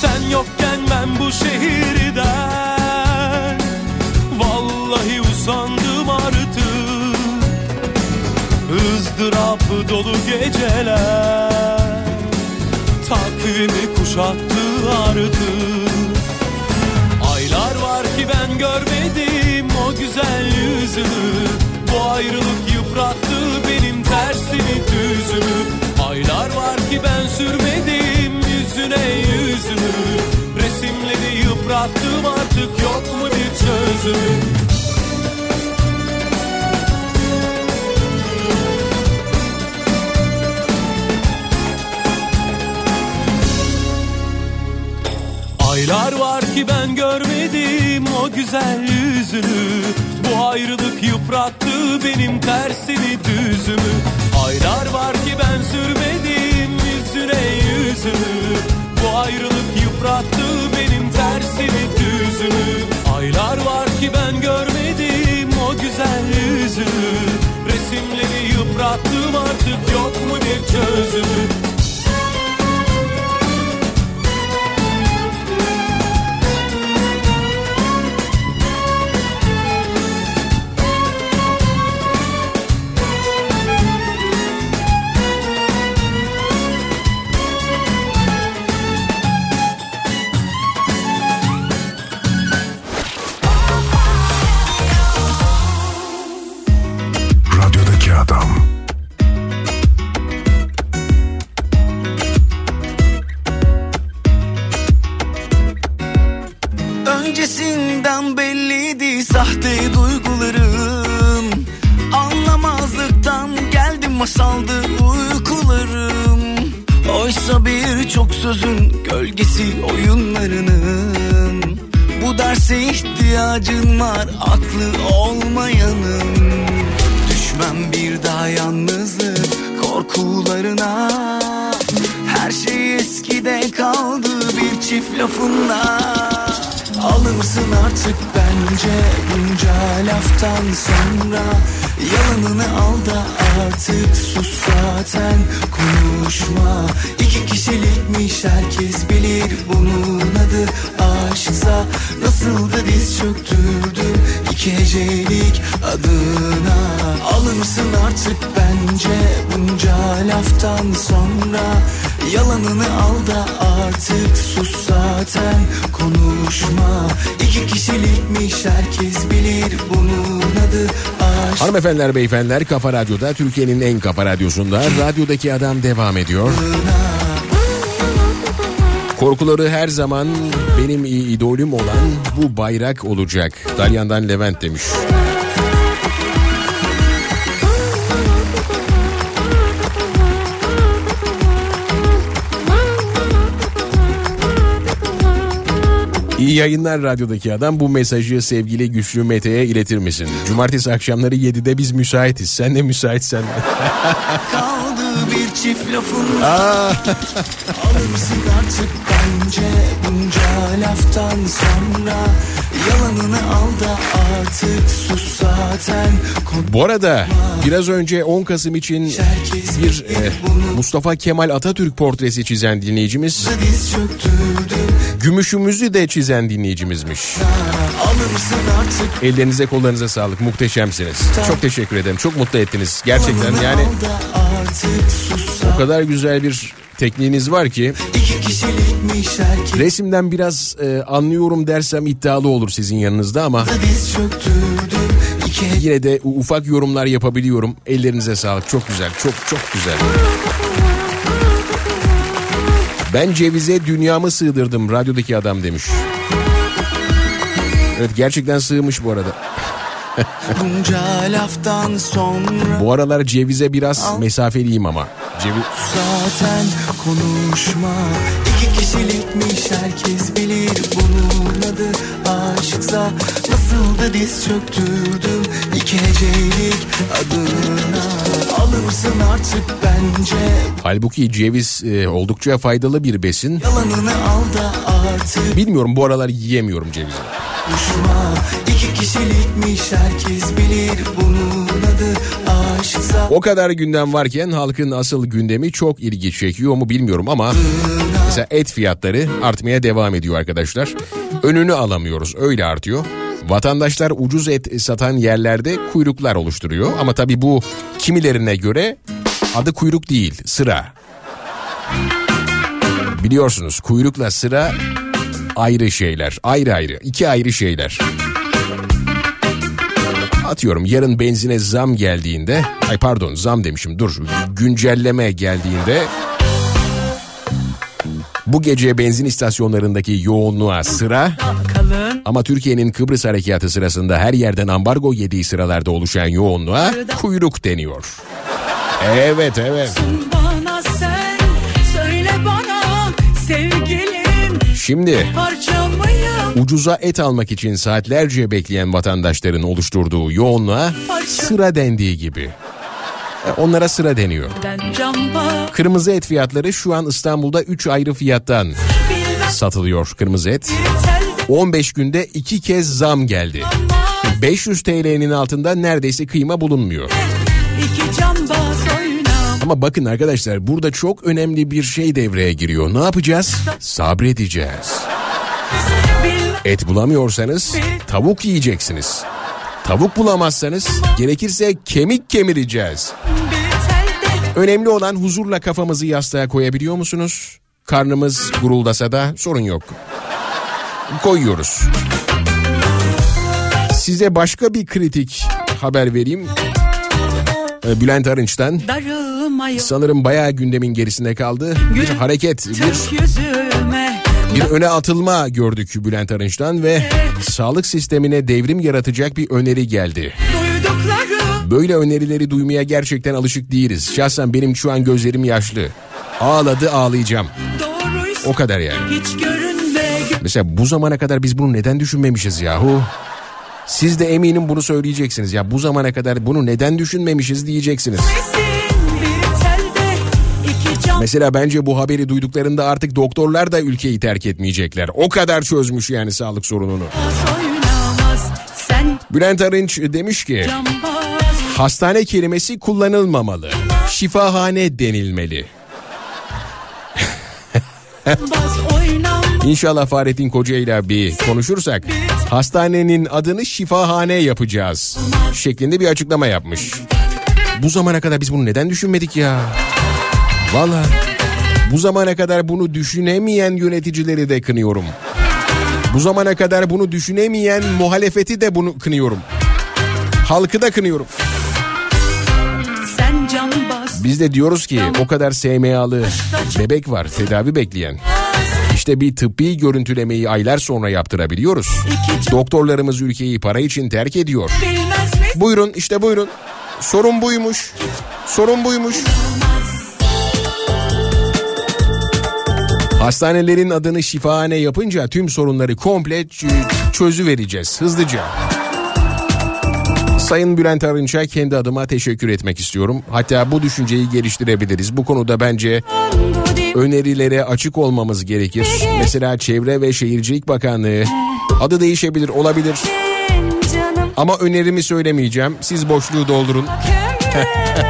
Sen yokken ben bu şehirden Vallahi usandım artık. Izdırap dolu geceler Takvimi kuşattı artık ben görmedim o güzel yüzünü. Bu ayrılık yıprattı benim tersimi düzümü Aylar var ki ben sürmedim yüzüne yüzümü Resimleri yıprattım artık yok mu bir çözümü Aylar var ki ben görmedim o güzel yüzünü. Bu ayrılık yıprattı benim tersimi düzümü. Aylar var ki ben sürmedim yüzüne yüzümü Bu ayrılık yıprattı benim tersimi düzümü. Aylar var ki ben görmedim o güzel yüzünü. Resimleri yıprattım artık yok mu bir çözümü Hanımefendiler beyefendiler Kafa Radyo'da Türkiye'nin en kafa radyosunda radyodaki adam devam ediyor. Korkuları her zaman benim idolüm olan bu bayrak olacak. Dalyan'dan Levent demiş. İyi yayınlar radyodaki adam bu mesajı sevgili Güçlü Mete'ye iletir misin? Cumartesi akşamları 7'de biz müsaitiz. Sen de müsaitsen. [laughs] lafın Alırsın artık bence bunca laftan sonra. Yalanını al da artık sus zaten. Bu arada biraz önce 10 Kasım için bir e, Mustafa Kemal Atatürk portresi çizen dinleyicimiz. Gümüşümüzü de çizen dinleyicimizmiş. Ellerinize kollarınıza sağlık. Muhteşemsiniz. Çok teşekkür ederim. Çok mutlu ettiniz. Gerçekten yani o kadar güzel bir tekniğiniz var ki resimden biraz e, anlıyorum dersem iddialı olur sizin yanınızda ama yine de ufak yorumlar yapabiliyorum. Ellerinize sağlık çok güzel çok çok güzel. Ben cevize dünyamı sığdırdım radyodaki adam demiş. Evet gerçekten sığmış bu arada. Bunca laftan sonra Bu aralar cevize biraz mesafeliyim ama. Ceviz zaten konuşma İki kişilikmiş herkes bilir bunun adı aşksa Nasıl da diz çöktürdüm iki hecelik adına Alırsın artık bence halbuki ceviz e, oldukça faydalı bir besin. Yalanını al da artık Bilmiyorum bu aralar yiyemiyorum cevizi. Konuşma İki kişilikmiş herkes bilir bunun adı aşksa O kadar gündem varken halkın asıl gündemi çok ilgi çekiyor mu bilmiyorum ama mesela et fiyatları artmaya devam ediyor arkadaşlar. Önünü alamıyoruz öyle artıyor. Vatandaşlar ucuz et satan yerlerde kuyruklar oluşturuyor ama tabii bu kimilerine göre adı kuyruk değil sıra. Biliyorsunuz kuyrukla sıra ayrı şeyler ayrı ayrı iki ayrı şeyler. Atıyorum yarın benzine zam geldiğinde ay pardon zam demişim dur güncelleme geldiğinde bu gece benzin istasyonlarındaki yoğunluğa sıra ama Türkiye'nin Kıbrıs harekatı sırasında her yerden ambargo yediği sıralarda oluşan yoğunluğa kuyruk deniyor. Evet evet. Şimdi ucuza et almak için saatlerce bekleyen vatandaşların oluşturduğu yoğunluğa sıra dendiği gibi. E, Onlara sıra deniyor. Kırmızı et fiyatları şu an İstanbul'da 3 ayrı fiyattan satılıyor kırmızı et. telde 15 günde 2 kez zam geldi. 500 TL'nin altında neredeyse kıyma bulunmuyor. Ama bakın arkadaşlar burada çok önemli bir şey devreye giriyor. Ne yapacağız? Sabredeceğiz. Et bulamıyorsanız tavuk yiyeceksiniz. Tavuk bulamazsanız gerekirse kemik kemireceğiz. Önemli olan huzurla kafamızı yastığa koyabiliyor musunuz? Karnımız guruldasa da sorun yok. Koyuyoruz. Size başka bir kritik haber vereyim. Ee, Bülent Arınç'tan. darılma yok Sanırım bayağı gündemin gerisinde kaldı. Bir hareket, bir, bir öne atılma gördük Bülent Arınç'tan ve sağlık sistemine devrim yaratacak bir öneri geldi. Böyle önerileri duymaya gerçekten alışık değiliz. Şahsen benim şu an gözlerim yaşlı. Ağladı ağlayacağım. O kadar yani. Mesela bu zamana kadar biz bunu neden düşünmemişiz yahu? Siz de eminim bunu söyleyeceksiniz. Ya bu zamana kadar bunu neden düşünmemişiz diyeceksiniz. Gitmesin Mesela bence bu haberi duyduklarında artık doktorlar da ülkeyi terk etmeyecekler. O kadar çözmüş yani sağlık sorununu. Bülent Arınç demiş ki hastane kelimesi kullanılmamalı. Şifahane denilmeli. İnşallah Fahrettin Koca ile bir konuşursak hastanenin adını şifahane yapacağız şeklinde bir açıklama yapmış. Bu zamana kadar biz bunu neden düşünmedik ya? Valla bu zamana kadar bunu düşünemeyen yöneticileri de kınıyorum. Bu zamana kadar bunu düşünemeyen muhalefeti de bunu kınıyorum. Halkı da kınıyorum. Biz de diyoruz ki o kadar SMA'lı bebek var tedavi bekleyen. İşte bir tıbbi görüntülemeyi aylar sonra yaptırabiliyoruz. Doktorlarımız ülkeyi para için terk ediyor. Buyurun işte buyurun. Sorun buymuş. Sorun buymuş. Hastanelerin adını şifahane yapınca tüm sorunları komple çözü vereceğiz hızlıca. Sayın Bülent Arınç'a kendi adıma teşekkür etmek istiyorum. Hatta bu düşünceyi geliştirebiliriz. Bu konuda bence önerilere açık olmamız gerekir. Mesela Çevre ve Şehircilik Bakanlığı adı değişebilir, olabilir. Ama önerimi söylemeyeceğim. Siz boşluğu doldurun. [laughs]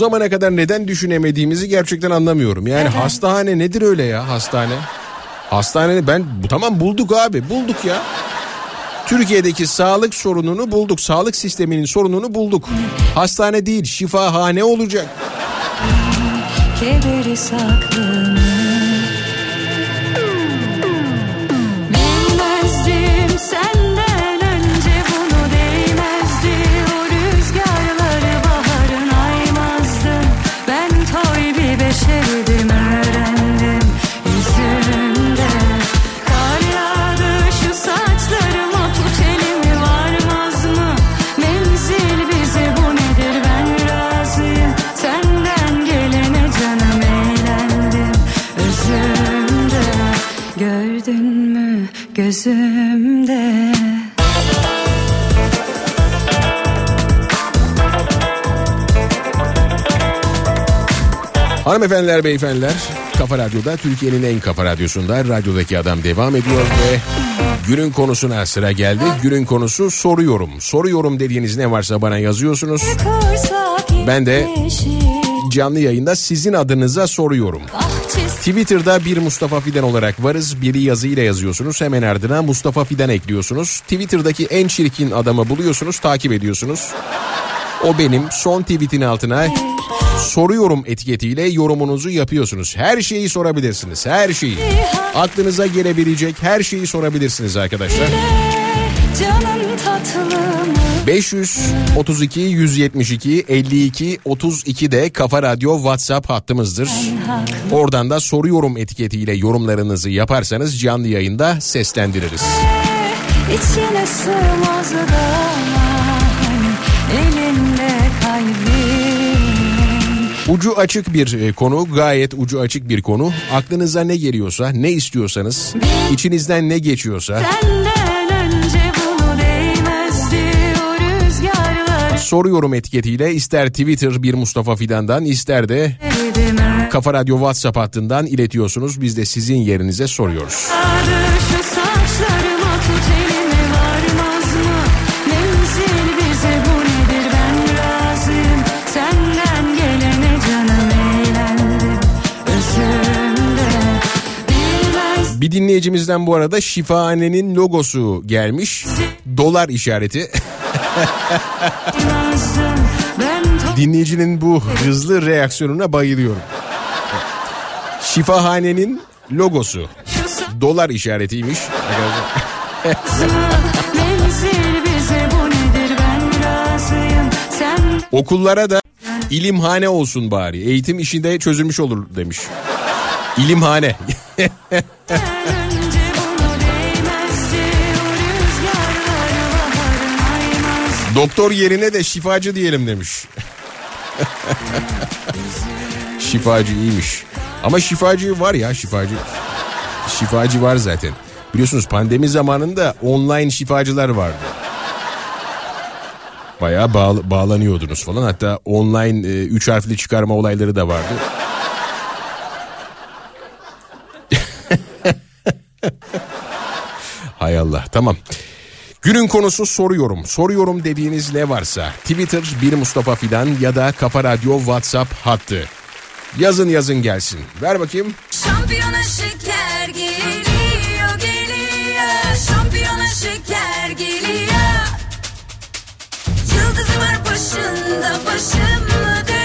zamana kadar neden düşünemediğimizi gerçekten anlamıyorum. Yani hastane nedir öyle ya hastane? Hastane ben tamam bulduk abi bulduk ya. Türkiye'deki sağlık sorununu bulduk. Sağlık sisteminin sorununu bulduk. Hastane değil şifahane olacak. kederi saklımı gözümde Hanımefendiler beyefendiler Kafa Radyo'da Türkiye'nin en kafa radyosunda radyodaki adam devam ediyor ve günün konusuna sıra geldi. Günün konusu soruyorum. Soruyorum dediğiniz ne varsa bana yazıyorsunuz. Ben de Canlı yayında sizin adınıza soruyorum. Twitter'da bir Mustafa Fidan olarak varız. Biri yazıyla yazıyorsunuz. Hemen ardına Mustafa Fidan ekliyorsunuz. Twitter'daki en çirkin adamı buluyorsunuz, takip ediyorsunuz. O benim son tweetin altına soruyorum etiketiyle yorumunuzu yapıyorsunuz. Her şeyi sorabilirsiniz. Her şeyi. Aklınıza gelebilecek her şeyi sorabilirsiniz arkadaşlar. canın tatlı 532 172 52 32 de Kafa Radyo WhatsApp hattımızdır. Oradan da soruyorum etiketiyle yorumlarınızı yaparsanız canlı yayında seslendiririz. İçine sığmaz da elinde kalbim Ucu açık bir e, konu, gayet ucu açık bir konu. Aklınıza ne geliyorsa, ne istiyorsanız, içinizden ne geçiyorsa Senden soruyorum etiketiyle ister Twitter bir Mustafa Fidan'dan ister de Kafa Radyo WhatsApp hattından iletiyorsunuz. Biz de sizin yerinize soruyoruz. Adı Bir dinleyicimizden bu arada şifahanenin logosu gelmiş. Dolar işareti. [laughs] Dinleyicinin bu hızlı reaksiyonuna bayılıyorum. Şifahanenin logosu. Dolar işaretiymiş. [laughs] Okullara da ilimhane olsun bari. Eğitim işinde çözülmüş olur demiş. İlimhane. [laughs] Doktor yerine de şifacı diyelim demiş. şifacı iyiymiş. Ama şifacı var ya şifacı. Şifacı var zaten. Biliyorsunuz pandemi zamanında online şifacılar vardı. Bayağı bağ- bağlanıyordunuz falan. Hatta online e, üç harfli çıkarma olayları da vardı. [laughs] Hay Allah tamam. Günün konusu soruyorum. Soruyorum dediğiniz ne varsa Twitter bir Mustafa Fidan ya da Kafa Radyo WhatsApp hattı. Yazın yazın gelsin. Ver bakayım. Şampiyona şeker geliyor geliyor Şampiyona şeker geliyor Yıldızı var başında başım mı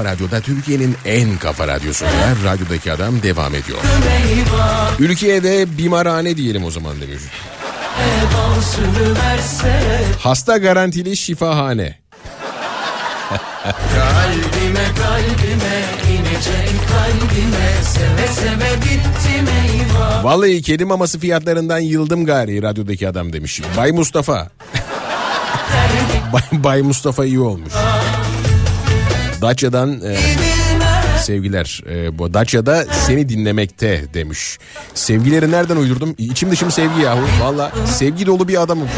Kafa Radyo'da Türkiye'nin en kafa radyosunda Radyodaki Adam devam ediyor. Ülkeye bimarhane diyelim o zaman demiş. Hasta garantili şifahane. Kalbime kalbime inecek kalbime Seve seve bittim eyvah Vallahi kedi maması fiyatlarından yıldım gari radyodaki adam demiş. Bay Mustafa. Bay, Bay Mustafa iyi olmuş. Dacia'dan e, sevgiler. E, bu Dacia'da seni dinlemekte demiş. Sevgileri nereden uydurdum? İçim dışım sevgi yahu. Valla sevgi dolu bir adamım.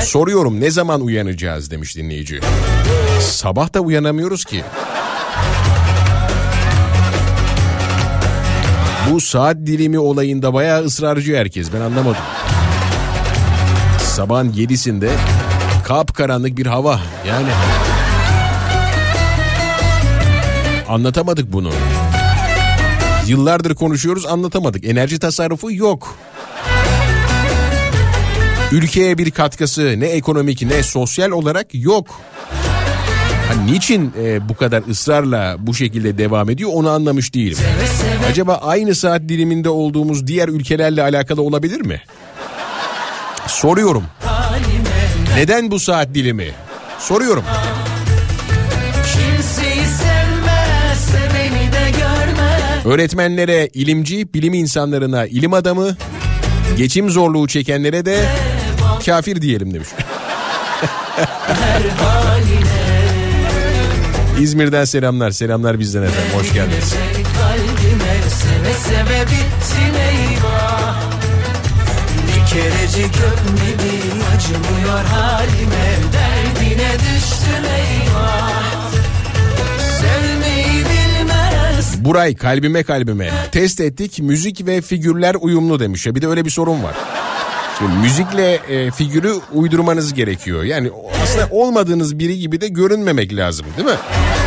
Soruyorum ne zaman uyanacağız demiş dinleyici. Sabah da uyanamıyoruz ki. Bu saat dilimi olayında bayağı ısrarcı herkes ben anlamadım. Sabahın yedisinde kapkaranlık bir hava yani. Anlatamadık bunu. Yıllardır konuşuyoruz anlatamadık. Enerji tasarrufu yok. Ülkeye bir katkısı ne ekonomik ne sosyal olarak yok. Hani niçin e, bu kadar ısrarla bu şekilde devam ediyor onu anlamış değilim. Acaba aynı saat diliminde olduğumuz diğer ülkelerle alakalı olabilir mi? Soruyorum. Neden bu saat dilimi? Soruyorum. Öğretmenlere ilimci, bilim insanlarına ilim adamı, geçim zorluğu çekenlere de kafir diyelim demiş. İzmir'den selamlar, selamlar bizden efendim. Hoş geldiniz. Gelecek kalbime seve seve bittin eyvah Bir kerecik öpmedi acımıyor halime Derdine düştüm eyvah Sevmeyi bilmez Buray kalbime kalbime. Test ettik müzik ve figürler uyumlu demiş. Ya bir de öyle bir sorun var. Müzikle e, figürü uydurmanız gerekiyor. Yani aslında olmadığınız biri gibi de görünmemek lazım değil mi?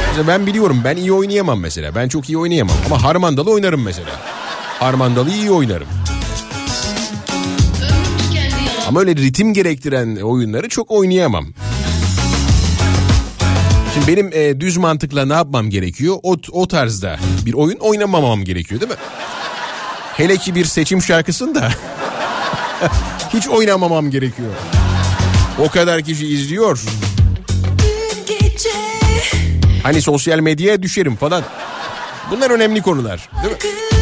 Mesela ben biliyorum ben iyi oynayamam mesela. Ben çok iyi oynayamam ama harmandalı oynarım mesela. Harmandalı iyi oynarım. Ama öyle ritim gerektiren oyunları çok oynayamam. Şimdi benim e, düz mantıkla ne yapmam gerekiyor? O, o tarzda bir oyun oynamamam gerekiyor değil mi? Hele ki bir seçim şarkısında [laughs] hiç oynamamam gerekiyor. O kadar kişi izliyor. Hani sosyal medyaya düşerim falan. Bunlar önemli konular. Değil mi?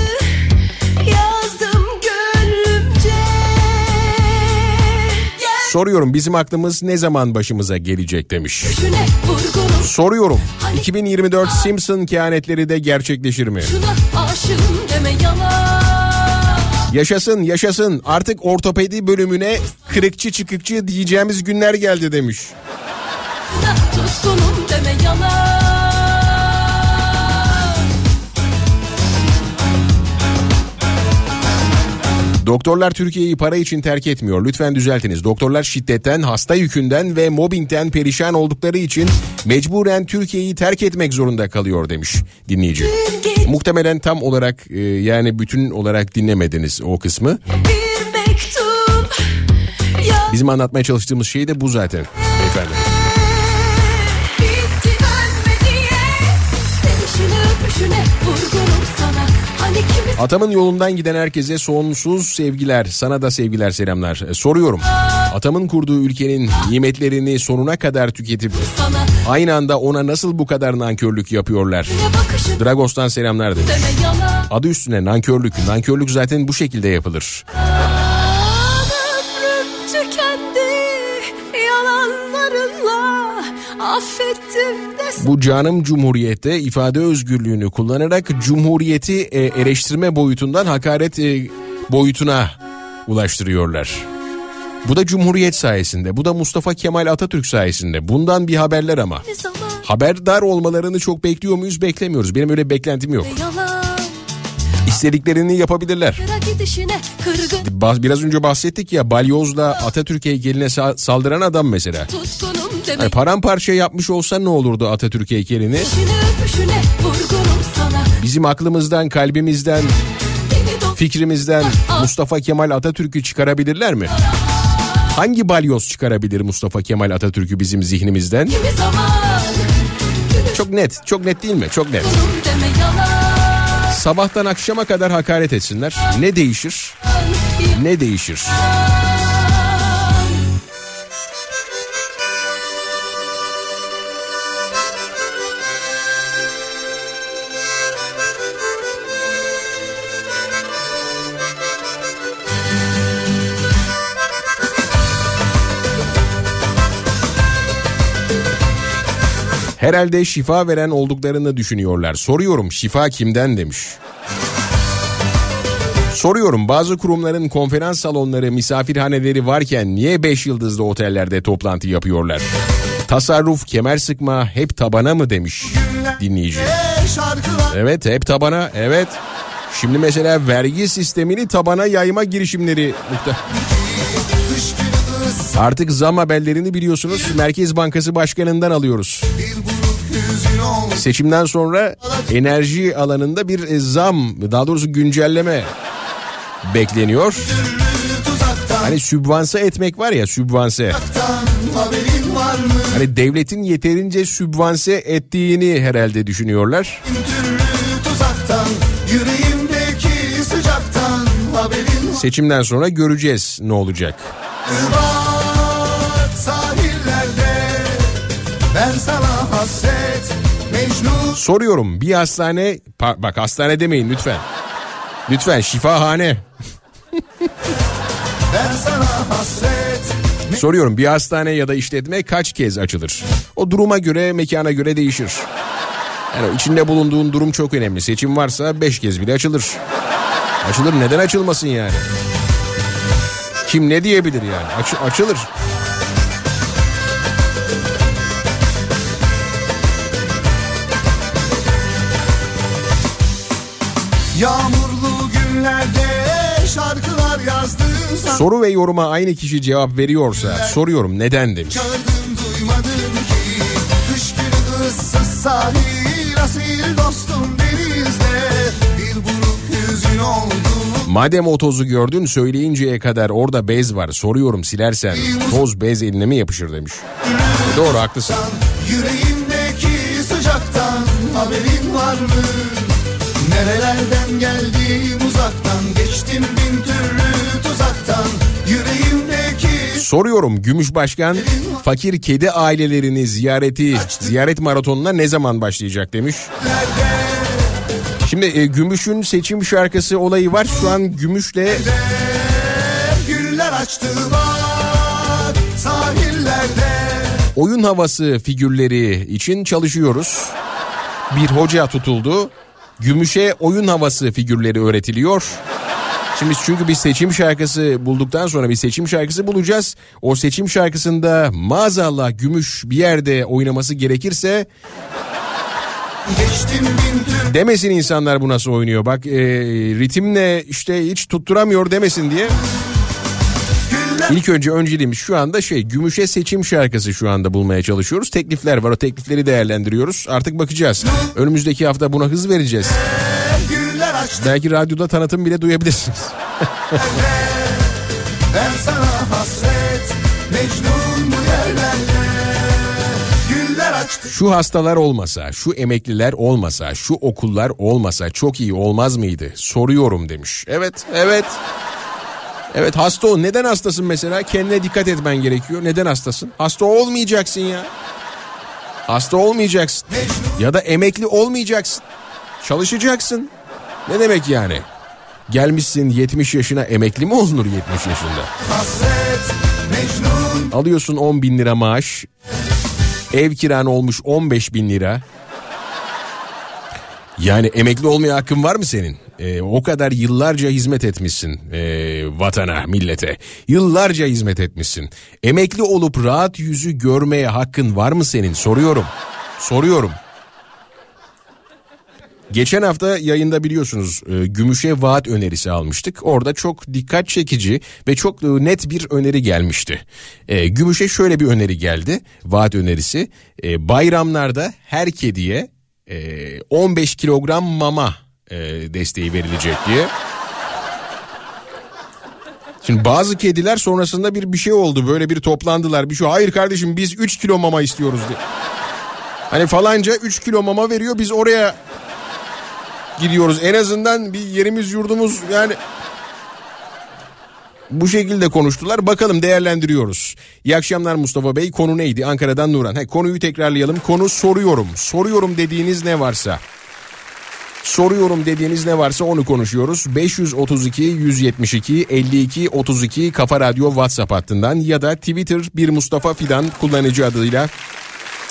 Soruyorum bizim aklımız ne zaman başımıza gelecek demiş. Soruyorum 2024 Simpson kehanetleri de gerçekleşir mi? Yaşasın yaşasın artık ortopedi bölümüne kırıkçı çıkıkçı diyeceğimiz günler geldi demiş. Tutkunum deme yalan Doktorlar Türkiye'yi para için terk etmiyor. Lütfen düzeltiniz. Doktorlar şiddetten, hasta yükünden ve mobbingten perişan oldukları için mecburen Türkiye'yi terk etmek zorunda kalıyor demiş dinleyici. Muhtemelen tam olarak e, yani bütün olarak dinlemediniz o kısmı. Bizim anlatmaya çalıştığımız şey de bu zaten beyefendi. öpüşüne vurgunum sana Atamın yolundan giden herkese sonsuz sevgiler. Sana da sevgiler selamlar. E, soruyorum. Atamın kurduğu ülkenin nimetlerini sonuna kadar tüketip aynı anda ona nasıl bu kadar nankörlük yapıyorlar? Dragos'tan selamlar demiş. Adı üstüne nankörlük. Nankörlük zaten bu şekilde yapılır. Bu canım cumhuriyette ifade özgürlüğünü kullanarak cumhuriyeti e, eleştirme boyutundan hakaret e, boyutuna ulaştırıyorlar. Bu da cumhuriyet sayesinde. Bu da Mustafa Kemal Atatürk sayesinde. Bundan bir haberler ama. Haberdar olmalarını çok bekliyor muyuz? Beklemiyoruz. Benim öyle bir beklentim yok. İstediklerini yapabilirler. Biraz önce bahsettik ya balyozla Atatürk heykeline sa- saldıran adam mesela. tutkunum deme Hani paramparça yapmış olsa ne olurdu Atatürk heykelini? Öpüşüne Bizim aklımızdan, kalbimizden, Beni do- fikrimizden Mustafa Kemal Atatürk'ü çıkarabilirler mi? Hangi balyoz çıkarabilir Mustafa Kemal Atatürk'ü bizim zihnimizden? Çok net, çok net değil mi? Çok net. Sabahtan akşama kadar hakaret etsinler. Ne değişir? Ne değişir? Herhalde şifa veren olduklarını düşünüyorlar. Soruyorum şifa kimden demiş. Soruyorum bazı kurumların konferans salonları, misafirhaneleri varken niye 5 yıldızlı otellerde toplantı yapıyorlar? Tasarruf, kemer sıkma hep tabana mı demiş dinleyici. Evet hep tabana evet. Şimdi mesela vergi sistemini tabana yayma girişimleri muhte- Artık zam haberlerini biliyorsunuz Merkez Bankası Başkanı'ndan alıyoruz. Seçimden sonra enerji alanında bir e, zam daha doğrusu güncelleme bekleniyor. Hani sübvanse etmek var ya sübvanse. Hani devletin yeterince sübvanse ettiğini herhalde düşünüyorlar. Seçimden sonra göreceğiz ne olacak. Irmak sahillerde ben sana hasret Mecnun Soruyorum bir hastane bak hastane demeyin lütfen. Lütfen şifahane. ben sana hasret Soruyorum bir hastane ya da işletme kaç kez açılır? O duruma göre mekana göre değişir. Yani içinde bulunduğun durum çok önemli. Seçim varsa 5 kez bile açılır. Açılır neden açılmasın yani? Kim ne diyebilir yani? Aç- açılır. Yağmurlu günlerde şarkılar yazdın sen Soru ve yoruma aynı kişi cevap veriyorsa soruyorum neden demiş. Çağırdım duymadın ki Kış günü ıssız sahil Asil dostum denizde Bir bulut hüzün oldu Madem o tozu gördün söyleyinceye kadar orada bez var soruyorum silersen toz bez eline mi yapışır demiş. Doğru haklısın. Yüreğimdeki sıcaktan haberin var mı? Soruyorum Gümüş Başkan fakir kedi ailelerini ziyareti ziyaret maratonuna ne zaman başlayacak demiş. Şimdi e, Gümüş'ün seçim şarkısı olayı var. Şu an Gümüş'le güller Sahillerde oyun havası figürleri için çalışıyoruz. Bir hoca tutuldu. Gümüş'e oyun havası figürleri öğretiliyor. Şimdi çünkü bir seçim şarkısı bulduktan sonra bir seçim şarkısı bulacağız. O seçim şarkısında maazallah Gümüş bir yerde oynaması gerekirse demesin insanlar bu nasıl oynuyor. Bak e, ritimle işte hiç tutturamıyor demesin diye. İlk önce önceliğimiz şu anda şey Gümüş'e seçim şarkısı şu anda bulmaya çalışıyoruz. Teklifler var o teklifleri değerlendiriyoruz. Artık bakacağız. Önümüzdeki hafta buna hız vereceğiz. Güller açtı Belki radyoda tanıtım bile duyabilirsiniz. [laughs] Ben sana hasret Mecnun bu açtı Şu hastalar olmasa, şu emekliler olmasa, şu okullar olmasa çok iyi olmaz mıydı? Soruyorum demiş. Evet, evet. Evet hasta ol. Neden hastasın mesela? Kendine dikkat etmen gerekiyor. Neden hastasın? Hasta olmayacaksın ya. Hasta olmayacaksın. Ya da emekli olmayacaksın. Çalışacaksın. Ne demek yani? Gelmişsin 70 yaşına emekli mi olunur 70 yaşında? hasret Alıyorsun 10 bin lira maaş. Ev kiran olmuş 15 bin lira. Yani emekli olmaya hakkın var mı senin? Ee, o kadar yıllarca hizmet etmişsin ee, vatana, millete. Yıllarca hizmet etmişsin. Emekli olup rahat yüzü görmeye hakkın var mı senin? Soruyorum. Soruyorum. Geçen hafta yayında biliyorsunuz e, Gümüş'e vaat önerisi almıştık. Orada çok dikkat çekici ve çok e, net bir öneri gelmişti. E, Gümüş'e şöyle bir öneri geldi. Vaat önerisi. Bayramlarda her kediye e, 15 kilogram mama desteği verilecek diye. Şimdi bazı kediler sonrasında bir bir şey oldu. Böyle bir toplandılar. Bir şey. Hayır kardeşim biz 3 kilo mama istiyoruz diye. Hani falanca 3 kilo mama veriyor biz oraya gidiyoruz. En azından bir yerimiz yurdumuz yani bu şekilde konuştular. Bakalım değerlendiriyoruz. İyi akşamlar Mustafa Bey. Konu neydi? Ankara'dan Nuran. He, konuyu tekrarlayalım. Konu soruyorum. Soruyorum dediğiniz ne varsa. Soruyorum dediğiniz ne varsa onu konuşuyoruz. 532 172 52 32 Kafa Radyo WhatsApp hattından ya da Twitter bir Mustafa Fidan kullanıcı adıyla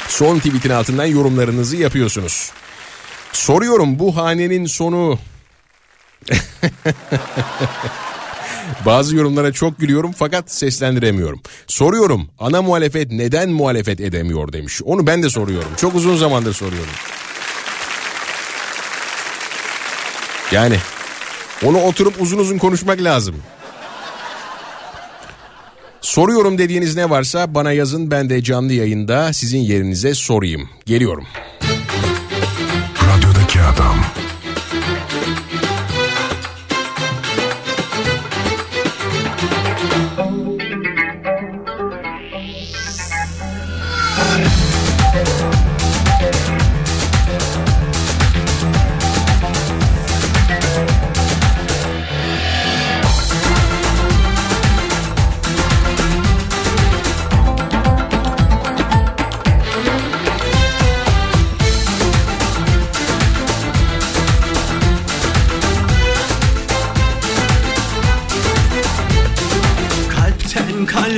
son tweetin altından yorumlarınızı yapıyorsunuz. Soruyorum bu hanenin sonu [laughs] Bazı yorumlara çok gülüyorum fakat seslendiremiyorum. Soruyorum ana muhalefet neden muhalefet edemiyor demiş. Onu ben de soruyorum. Çok uzun zamandır soruyorum. Yani onu oturup uzun uzun konuşmak lazım. Soruyorum dediğiniz ne varsa bana yazın ben de canlı yayında sizin yerinize sorayım. Geliyorum. Radyodaki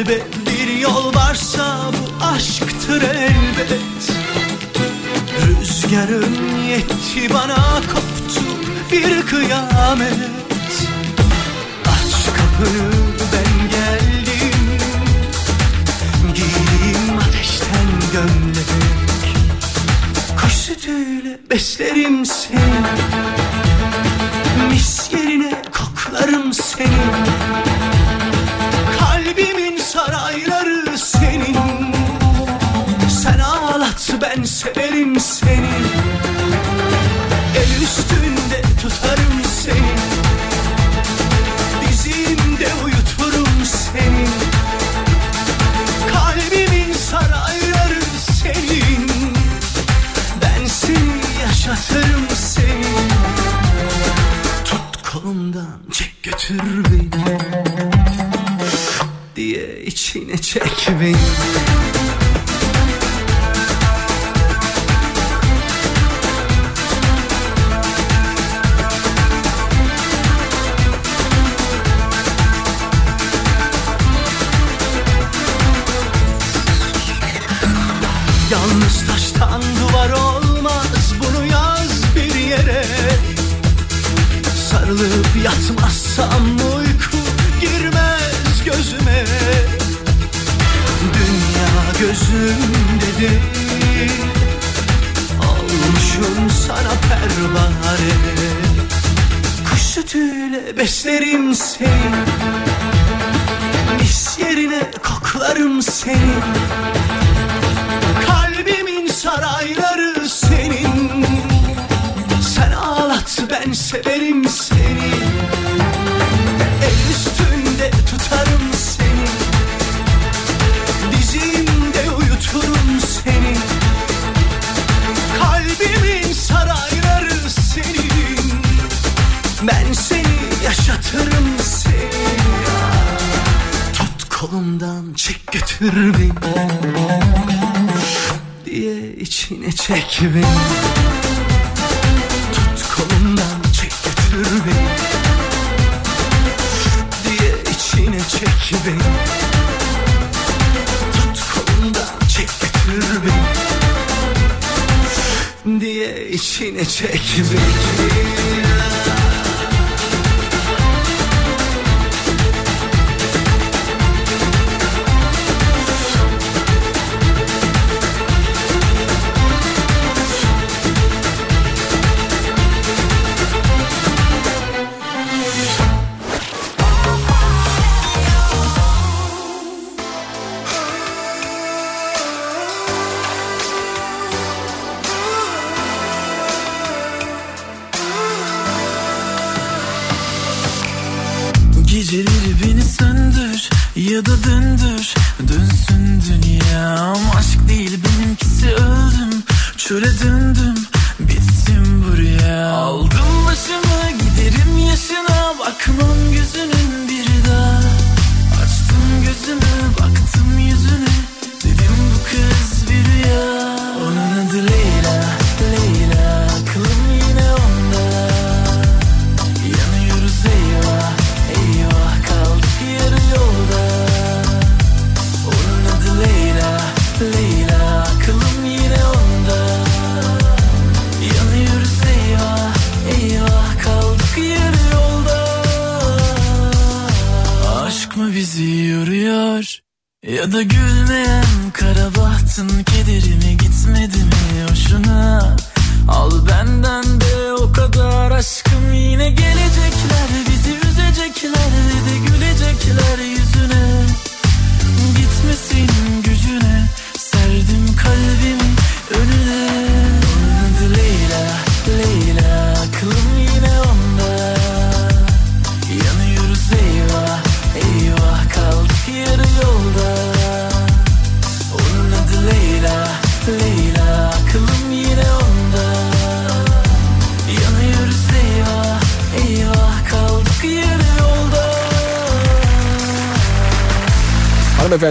elbet Bir yol varsa bu aşktır elbet. Rüzgarım yetti bana koptu bir kıyamet. Aç kapını ben geldim. Giyeyim ateşten gömlek Kuş sütüyle beslerim seni. Mis yerine koklarım seni. ben severim seni. El üstünde tutarım seni. Dizimde uyuturum seni. Kalbimin sarayları senin. Ben seni yaşatırım seni. Tut kolumdan çek götür beni. Diye içine çek beni. söyledin. the good.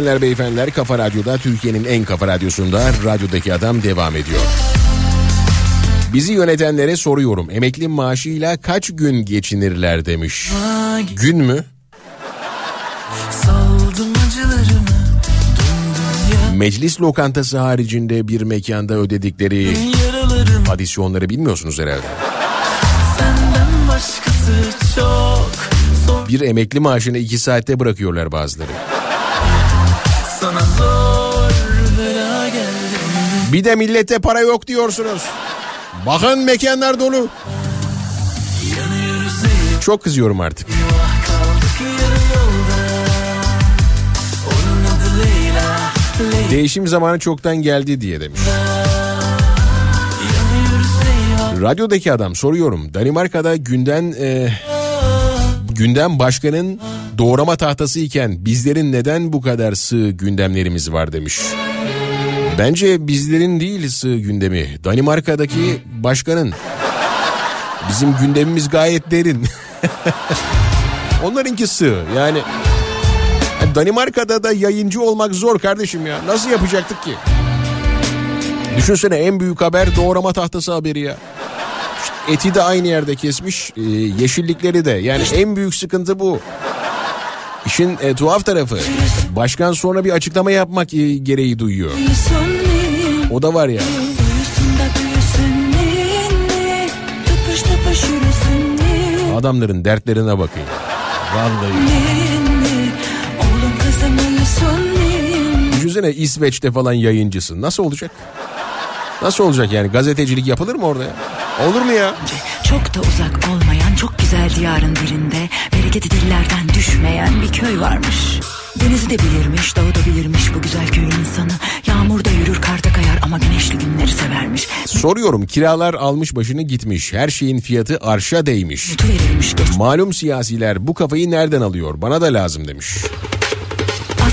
hanımefendiler beyefendiler Kafa Radyo'da Türkiye'nin en kafa radyosunda radyodaki adam devam ediyor. Bizi yönetenlere soruyorum emekli maaşıyla kaç gün geçinirler demiş. Gün mü? Meclis lokantası haricinde bir mekanda ödedikleri adisyonları bilmiyorsunuz herhalde. Bir emekli maaşını iki saatte bırakıyorlar bazıları sana zor bela geldim Bir de millete para yok diyorsunuz. Bakın mekanlar dolu. Çok kızıyorum artık. Değişim zamanı çoktan geldi diye demiş. Radyodaki adam soruyorum. Danimarka'da günden e, gündem başkanın doğrama tahtası iken bizlerin neden bu kadar sığ gündemlerimiz var demiş. Bence bizlerin değil sığ gündemi. Danimarka'daki başkanın. Bizim gündemimiz gayet derin. [laughs] Onlarınki sığ. Yani Danimarka'da da yayıncı olmak zor kardeşim ya. Nasıl yapacaktık ki? Düşünsene en büyük haber doğrama tahtası haberi ya. Eti de aynı yerde kesmiş, e, yeşillikleri de. Yani en büyük sıkıntı bu. İşin e, tuhaf tarafı. Başkan sonra bir açıklama yapmak e, gereği duyuyor. O da var ya. Adamların dertlerine bakın. Vallahi. Düşünsene İsveç'te falan yayıncısın. Nasıl olacak? Nasıl olacak yani? Gazetecilik yapılır mı orada ya? Olur mu ya? Çok da uzak olmayan çok güzel diyarın birinde bereketi dillerden düşmeyen bir köy varmış. Denizi de bilirmiş, dağı da bilirmiş bu güzel köyün insanı. Yağmurda yürür, karda kayar ama güneşli günleri severmiş. Soruyorum kiralar almış başını gitmiş. Her şeyin fiyatı arşa değmiş. Malum siyasiler bu kafayı nereden alıyor? Bana da lazım demiş.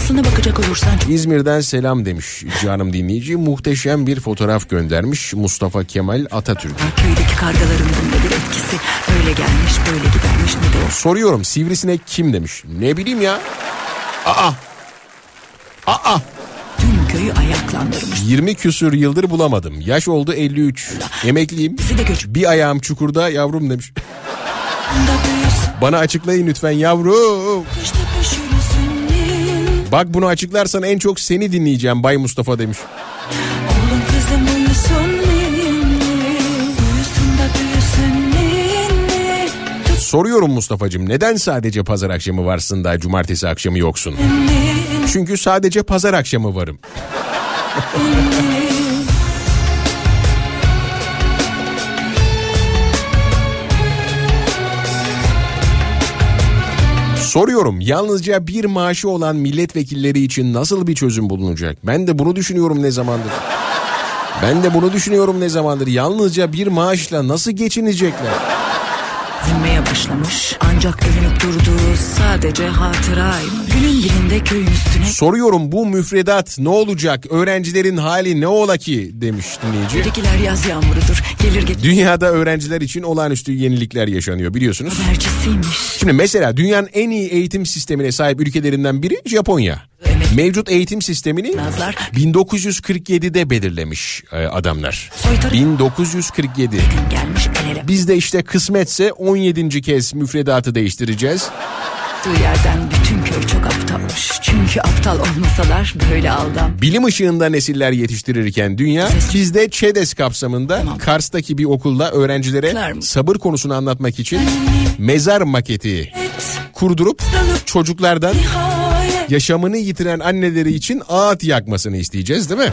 Aslına bakacak olursan İzmir'den selam demiş canım dinleyici. Muhteşem bir fotoğraf göndermiş Mustafa Kemal Atatürk. köydeki kargaların bunda bir etkisi. Böyle gelmiş, böyle gidermiş ne de. Soruyorum sivrisinek kim demiş. Ne bileyim ya. Aa. Aa. Tüm köyü ayaklandırmış. 20 küsür yıldır bulamadım. Yaş oldu 53. Emekliyim. Bir ayağım çukurda yavrum demiş. Bana açıklayın lütfen yavrum. ninni Bak bunu açıklarsan en çok seni dinleyeceğim Bay Mustafa demiş. Oğlum kızım uyusun Soruyorum Mustafa'cığım neden sadece pazar akşamı varsın da cumartesi akşamı yoksun? Çünkü sadece pazar akşamı varım. Soruyorum yalnızca bir maaşı olan milletvekilleri için nasıl bir çözüm bulunacak? Ben de bunu düşünüyorum ne zamandır. Ben de bunu düşünüyorum ne zamandır. Yalnızca bir maaşla nasıl geçinecekler? Üzülmeye başlamış. Ancak övünüp durduğu sadece hatıraymış. Günün birinde köyün üstüne Soruyorum bu müfredat ne olacak? Öğrencilerin hali ne ola ki demiş dinleyici. Ötekiler yaz yağmurudur. Gelir geç Dünyada öğrenciler için olağanüstü yenilikler yaşanıyor biliyorsunuz. habercisiymiş. Şimdi mesela dünyanın en iyi eğitim sistemine sahip ülkelerinden biri Japonya. Mevcut eğitim sistemini Nazlar 1947'de belirlemiş e, adamlar. soytarı 1947. gelmiş el ele Biz de işte kısmetse 17. kez müfredatı değiştireceğiz. Baktığı yerden bütün köy çok aptalmış. Çünkü aptal olmasalar böyle aldan. Bilim ışığında nesiller yetiştirirken dünya bizde ÇEDES kapsamında Kars'taki bir okulda öğrencilere sabır konusunu anlatmak için mezar maketi kurdurup çocuklardan yaşamını yitiren anneleri için ağıt yakmasını isteyeceğiz değil mi?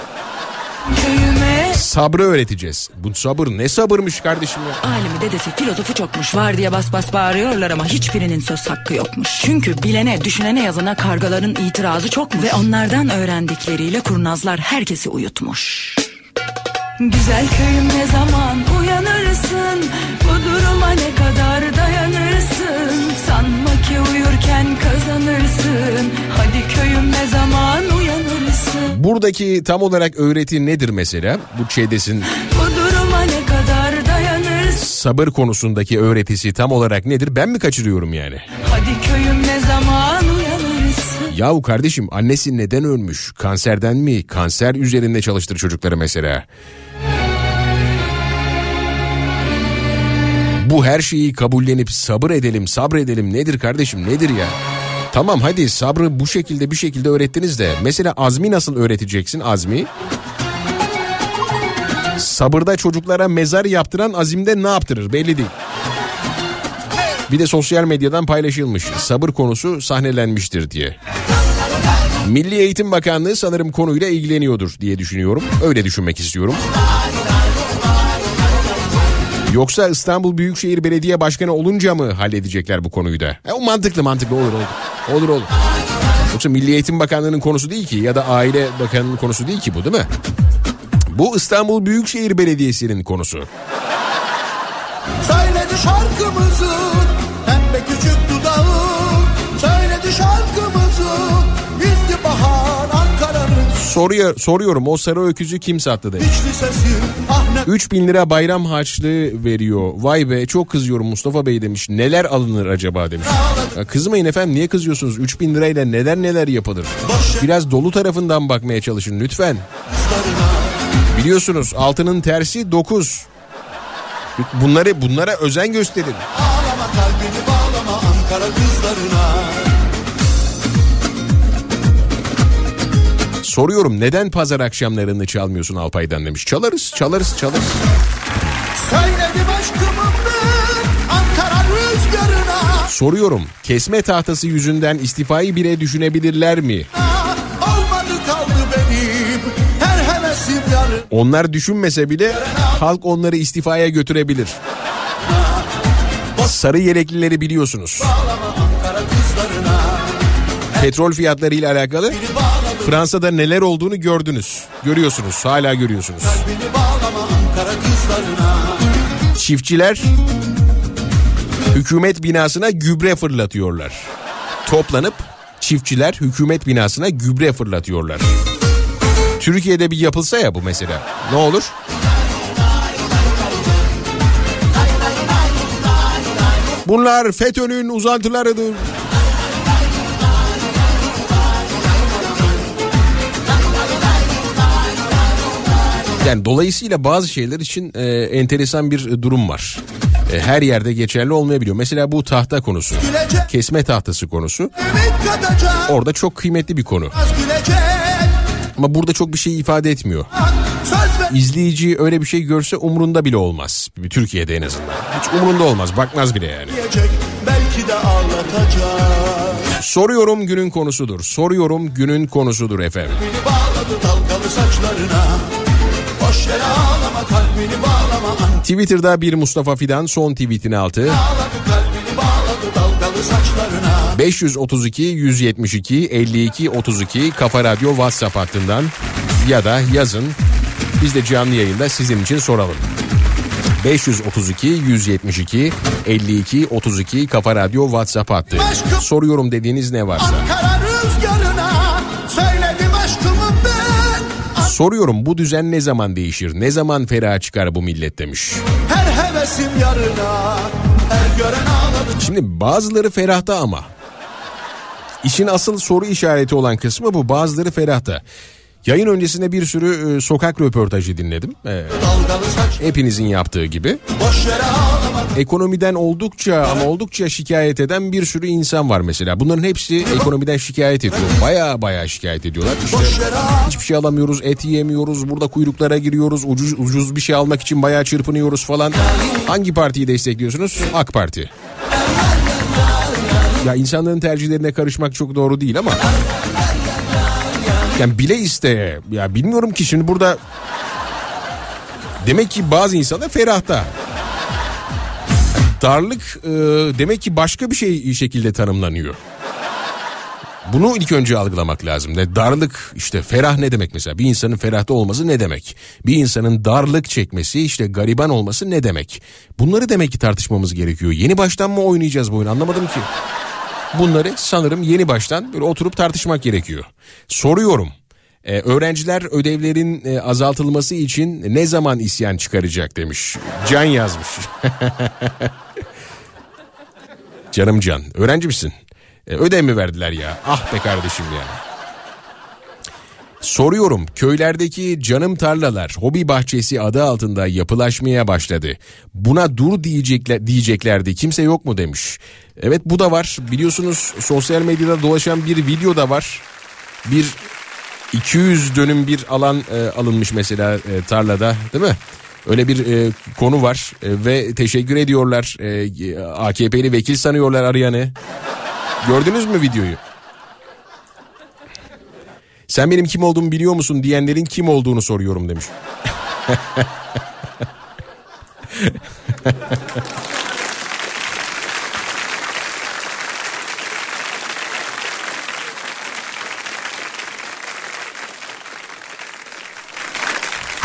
köyüme Sabrı öğreteceğiz. Bu sabır ne sabırmış kardeşim ya. Alimi dedesi filozofu çokmuş var diye bas bas bağırıyorlar ama hiçbirinin söz hakkı yokmuş. Çünkü bilene düşünene yazana kargaların itirazı çokmuş. Ve onlardan öğrendikleriyle kurnazlar herkesi uyutmuş. Güzel köyüm ne zaman uyanırsın Bu duruma ne kadar dayanırsın Sanma ki uyurken kazanırsın Hadi köyüm ne zaman uyanırsın Buradaki tam olarak öğreti nedir mesela? Bu ÇEDES'in Bu duruma ne kadar dayanırsın sabır konusundaki öğretisi tam olarak nedir? Ben mi kaçırıyorum yani? Hadi köyüm Yahu kardeşim annesi neden ölmüş? Kanserden mi? Kanser üzerinde çalıştır çocukları mesela. Bu her şeyi kabullenip sabır edelim, sabredelim nedir kardeşim nedir ya? Tamam hadi sabrı bu şekilde bir şekilde öğrettiniz de mesela azmi nasıl öğreteceksin azmi? Sabırda çocuklara mezar yaptıran azimde ne yaptırır belli değil. Bir de sosyal medyadan paylaşılmış sabır konusu sahnelenmiştir diye. Milli Eğitim Bakanlığı sanırım konuyla ilgileniyordur diye düşünüyorum. Öyle düşünmek istiyorum. Yoksa İstanbul Büyükşehir Belediye Başkanı olunca mı halledecekler bu konuyu da? E, o mantıklı mantıklı olur olur. Olur olur. Yoksa Milli Eğitim Bakanlığı'nın konusu değil ki ya da Aile Bakanlığı'nın konusu değil ki bu değil mi? Bu İstanbul Büyükşehir Belediyesi'nin konusu. Söyledi şarkımızı pembe küçük dudağım Söyledi şarkımızı indi bahar Ankara'nın Soruyor, soruyorum o sarı öküzü kim sattı sesi ah ne 3000 lira bayram harçlığı veriyor. Vay be çok kızıyorum Mustafa Bey demiş. Neler alınır acaba demiş. Ya kızmayın efendim niye kızıyorsunuz? 3000 lirayla neler neler yapılır. Biraz dolu tarafından bakmaya çalışın lütfen. Biliyorsunuz altının tersi 9. Bunları bunlara özen gösterin. Ankara kızlarına Soruyorum neden pazar akşamlarını çalmıyorsun Alpay'dan demiş. Çalarız çalarız çalarız. Söyledim Ankara rüzgarına Soruyorum kesme tahtası yüzünden istifayı bile düşünebilirler mi? Onlar düşünmese bile halk onları istifaya götürebilir. Sarı yeleklileri biliyorsunuz. Petrol fiyatları ile alakalı Fransa'da neler olduğunu gördünüz. Görüyorsunuz, hala görüyorsunuz. Çiftçiler hükümet binasına gübre fırlatıyorlar. Toplanıp çiftçiler hükümet binasına gübre fırlatıyorlar. Türkiye'de bir yapılsa ya bu mesela. Ne olur? Bunlar FETÖ'nün uzantılarıdır. Yani dolayısıyla bazı şeyler için e, enteresan bir durum var. E, her yerde geçerli olmayabiliyor. Mesela bu tahta konusu. Gülecek Kesme tahtası konusu. Orada çok kıymetli bir konu. Ama burada çok bir şey ifade etmiyor. Söz İzleyici öyle bir şey görse umrunda bile olmaz. Türkiye'de en azından. Hiç umrunda olmaz. Bakmaz bile yani. Belki de ağlatacak Soruyorum günün konusudur. Soruyorum günün konusudur efendim. Beni bağladı dalgalı saçlarına Boş yere ağlama kalbini bağlama Twitter'da bir Mustafa Fidan son tweetini altı. Bağladı kalbini bağladı dalgalı saçlarına 532 172 52 32 Kafa Radyo WhatsApp hattından ya da yazın biz de canlı yayında sizin için soralım. 532 172 52 32 Kafa Radyo WhatsApp hattı. Soruyorum dediğiniz ne varsa. Soruyorum bu düzen ne zaman değişir? Ne zaman ferah çıkar bu millet demiş. Her hevesim yarına Her gören ağladı Şimdi bazıları ferahta ama. İşin asıl soru işareti olan kısmı bu. Bazıları ferahta. Yayın öncesinde bir sürü e, sokak röportajı dinledim. E, hepinizin yaptığı gibi. Ekonomiden oldukça ama oldukça şikayet eden bir sürü insan var mesela. Bunların hepsi ekonomiden şikayet ediyor. Baya baya şikayet ediyorlar. İşte hiçbir şey alamıyoruz, et yiyemiyoruz, burada kuyruklara giriyoruz, ucuz, ucuz bir şey almak için bayağı çırpınıyoruz falan. Hangi partiyi destekliyorsunuz? AK Parti. Ya insanların tercihlerine karışmak çok doğru değil ama... Yani bile isteye, ya bilmiyorum ki şimdi burada... Demek ki bazı insanlar ferahta. Darlık e, demek ki başka bir şey şekilde tanımlanıyor. Bunu ilk önce algılamak lazım. Ne darlık işte ferah ne demek mesela? Bir insanın ferahta olması ne demek? Bir insanın darlık çekmesi işte gariban olması ne demek? Bunları demek ki tartışmamız gerekiyor. Yeni baştan mı oynayacağız bu oyunu anlamadım ki. Bunları sanırım yeni baştan böyle oturup tartışmak gerekiyor. Soruyorum. Ee, öğrenciler ödevlerin e, azaltılması için ne zaman isyan çıkaracak demiş. Can yazmış. [laughs] Canım Can. Öğrenci misin? E, ödev mi verdiler ya? Ah be kardeşim ya. Soruyorum köylerdeki canım tarlalar hobi bahçesi adı altında yapılaşmaya başladı. Buna dur diyecekler, diyeceklerdi kimse yok mu demiş. Evet bu da var biliyorsunuz sosyal medyada dolaşan bir video da var. Bir 200 dönüm bir alan e, alınmış mesela e, tarlada değil mi? Öyle bir e, konu var e, ve teşekkür ediyorlar. E, AKP'li vekil sanıyorlar arayanı. Gördünüz mü videoyu? Sen benim kim olduğumu biliyor musun diyenlerin kim olduğunu soruyorum demiş.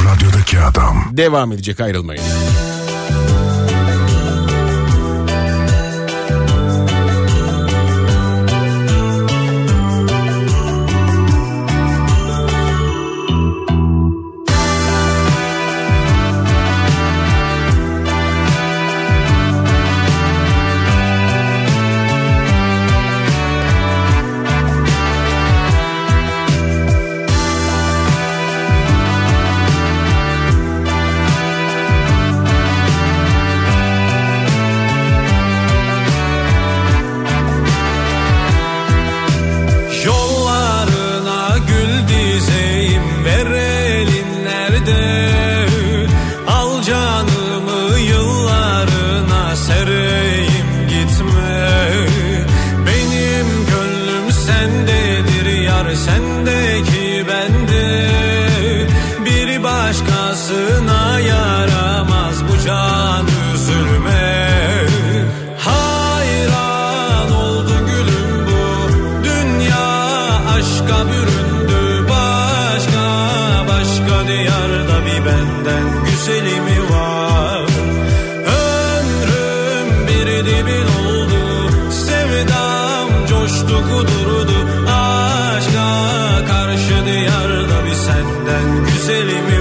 Radyodaki adam. Devam edecek ayrılmayın. güzelim.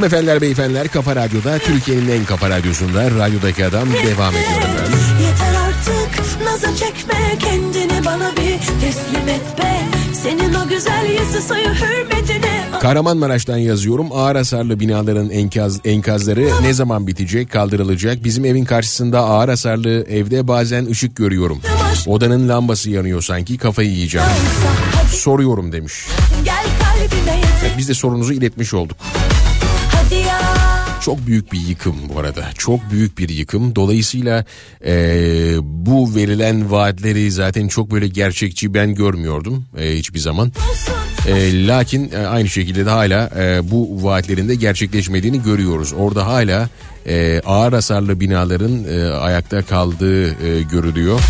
Hanımefendiler beyefendiler Kafa Radyo'da Türkiye'nin en kafa radyosunda Radyodaki Adam devam ediyor efendim. Yeter artık naza çekme kendini bana bir teslim et be Senin o güzel yüzü soyu hürmetine Kahramanmaraş'tan yazıyorum. Ağır hasarlı binaların enkaz, enkazları ne zaman bitecek, kaldırılacak? Bizim evin karşısında ağır hasarlı evde bazen ışık görüyorum. Odanın lambası yanıyor sanki kafayı yiyeceğim. Soruyorum demiş. Biz de sorunuzu iletmiş olduk. Çok büyük bir yıkım bu arada. Çok büyük bir yıkım. Dolayısıyla eee, bu verilen vaatleri zaten çok böyle gerçekçi ben görmüyordum eee, hiçbir zaman. Eee, lakin e, aynı şekilde de hala e, bu vaatlerin de gerçekleşmediğini görüyoruz. Orada hala e, ağır hasarlı binaların e, ayakta kaldığı e, görülüyor.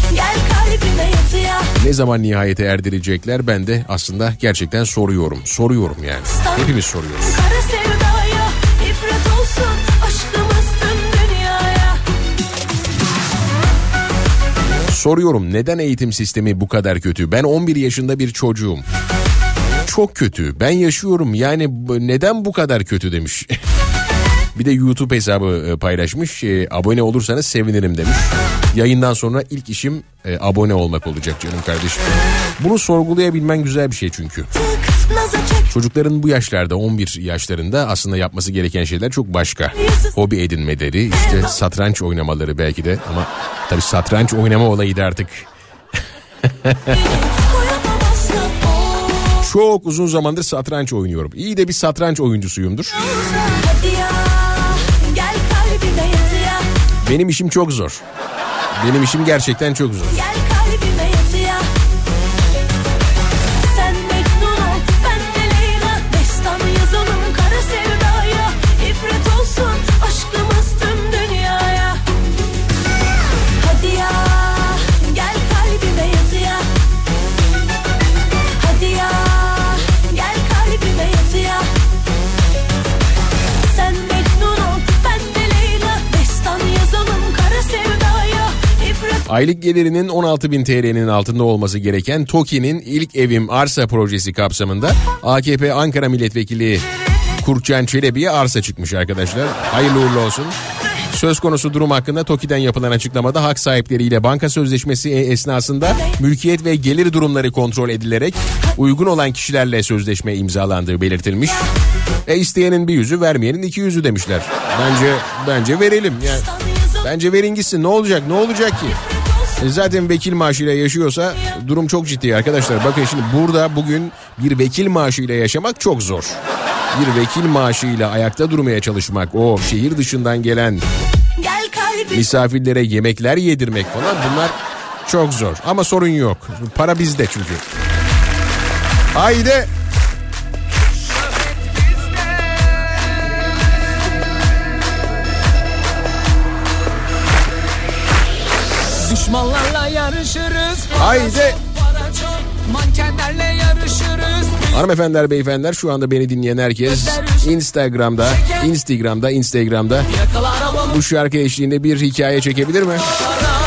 Ne zaman nihayete erdirecekler ben de aslında gerçekten soruyorum. Soruyorum yani. Hepimiz soruyoruz. Kara Soruyorum neden eğitim sistemi bu kadar kötü? Ben 11 yaşında bir çocuğum. Çok kötü. Ben yaşıyorum. Yani neden bu kadar kötü demiş. [laughs] bir de YouTube hesabı e, paylaşmış. E, abone olursanız sevinirim demiş. Yayından sonra ilk işim e, abone olmak olacak canım kardeşim. Bunu sorgulayabilmen güzel bir şey çünkü. Çocukların bu yaşlarda 11 yaşlarında aslında yapması gereken şeyler çok başka. Hobi edinmeleri, işte satranç oynamaları belki de ama tabii satranç oynama olayı da artık [laughs] çok uzun zamandır satranç oynuyorum. İyi de bir satranç oyuncusuyumdur. Benim işim çok zor. Benim işim gerçekten çok zor. Gel Aylık gelirinin 16 bin TL'nin altında olması gereken TOKİ'nin ilk evim arsa projesi kapsamında AKP Ankara Milletvekili Kurtcan Çelebi'ye arsa çıkmış arkadaşlar. Hayırlı uğurlu olsun. Söz konusu durum hakkında TOKİ'den yapılan açıklamada hak sahipleriyle banka sözleşmesi esnasında mülkiyet ve gelir durumları kontrol edilerek uygun olan kişilerle sözleşme imzalandığı belirtilmiş. E isteyenin bir yüzü vermeyenin iki yüzü demişler. Bence bence verelim. Yani bence verin gitsin ne olacak ne olacak ki? E zaten vekil maaşıyla yaşıyorsa durum çok ciddi arkadaşlar. Bakın şimdi burada bugün bir vekil maaşıyla yaşamak çok zor. Bir vekil maaşıyla ayakta durmaya çalışmak, o şehir dışından gelen misafirlere yemekler yedirmek falan bunlar çok zor. Ama sorun yok. Para bizde çünkü. Haydi. Düşmanlarla yarışırız. Haydi. Para çok. Mankenlerle yarışırız. Hanımefendiler, beyefendiler şu anda beni dinleyen herkes Instagram'da, Instagram'da, Instagram'da bu şarkı eşliğinde bir hikaye çekebilir mi? Para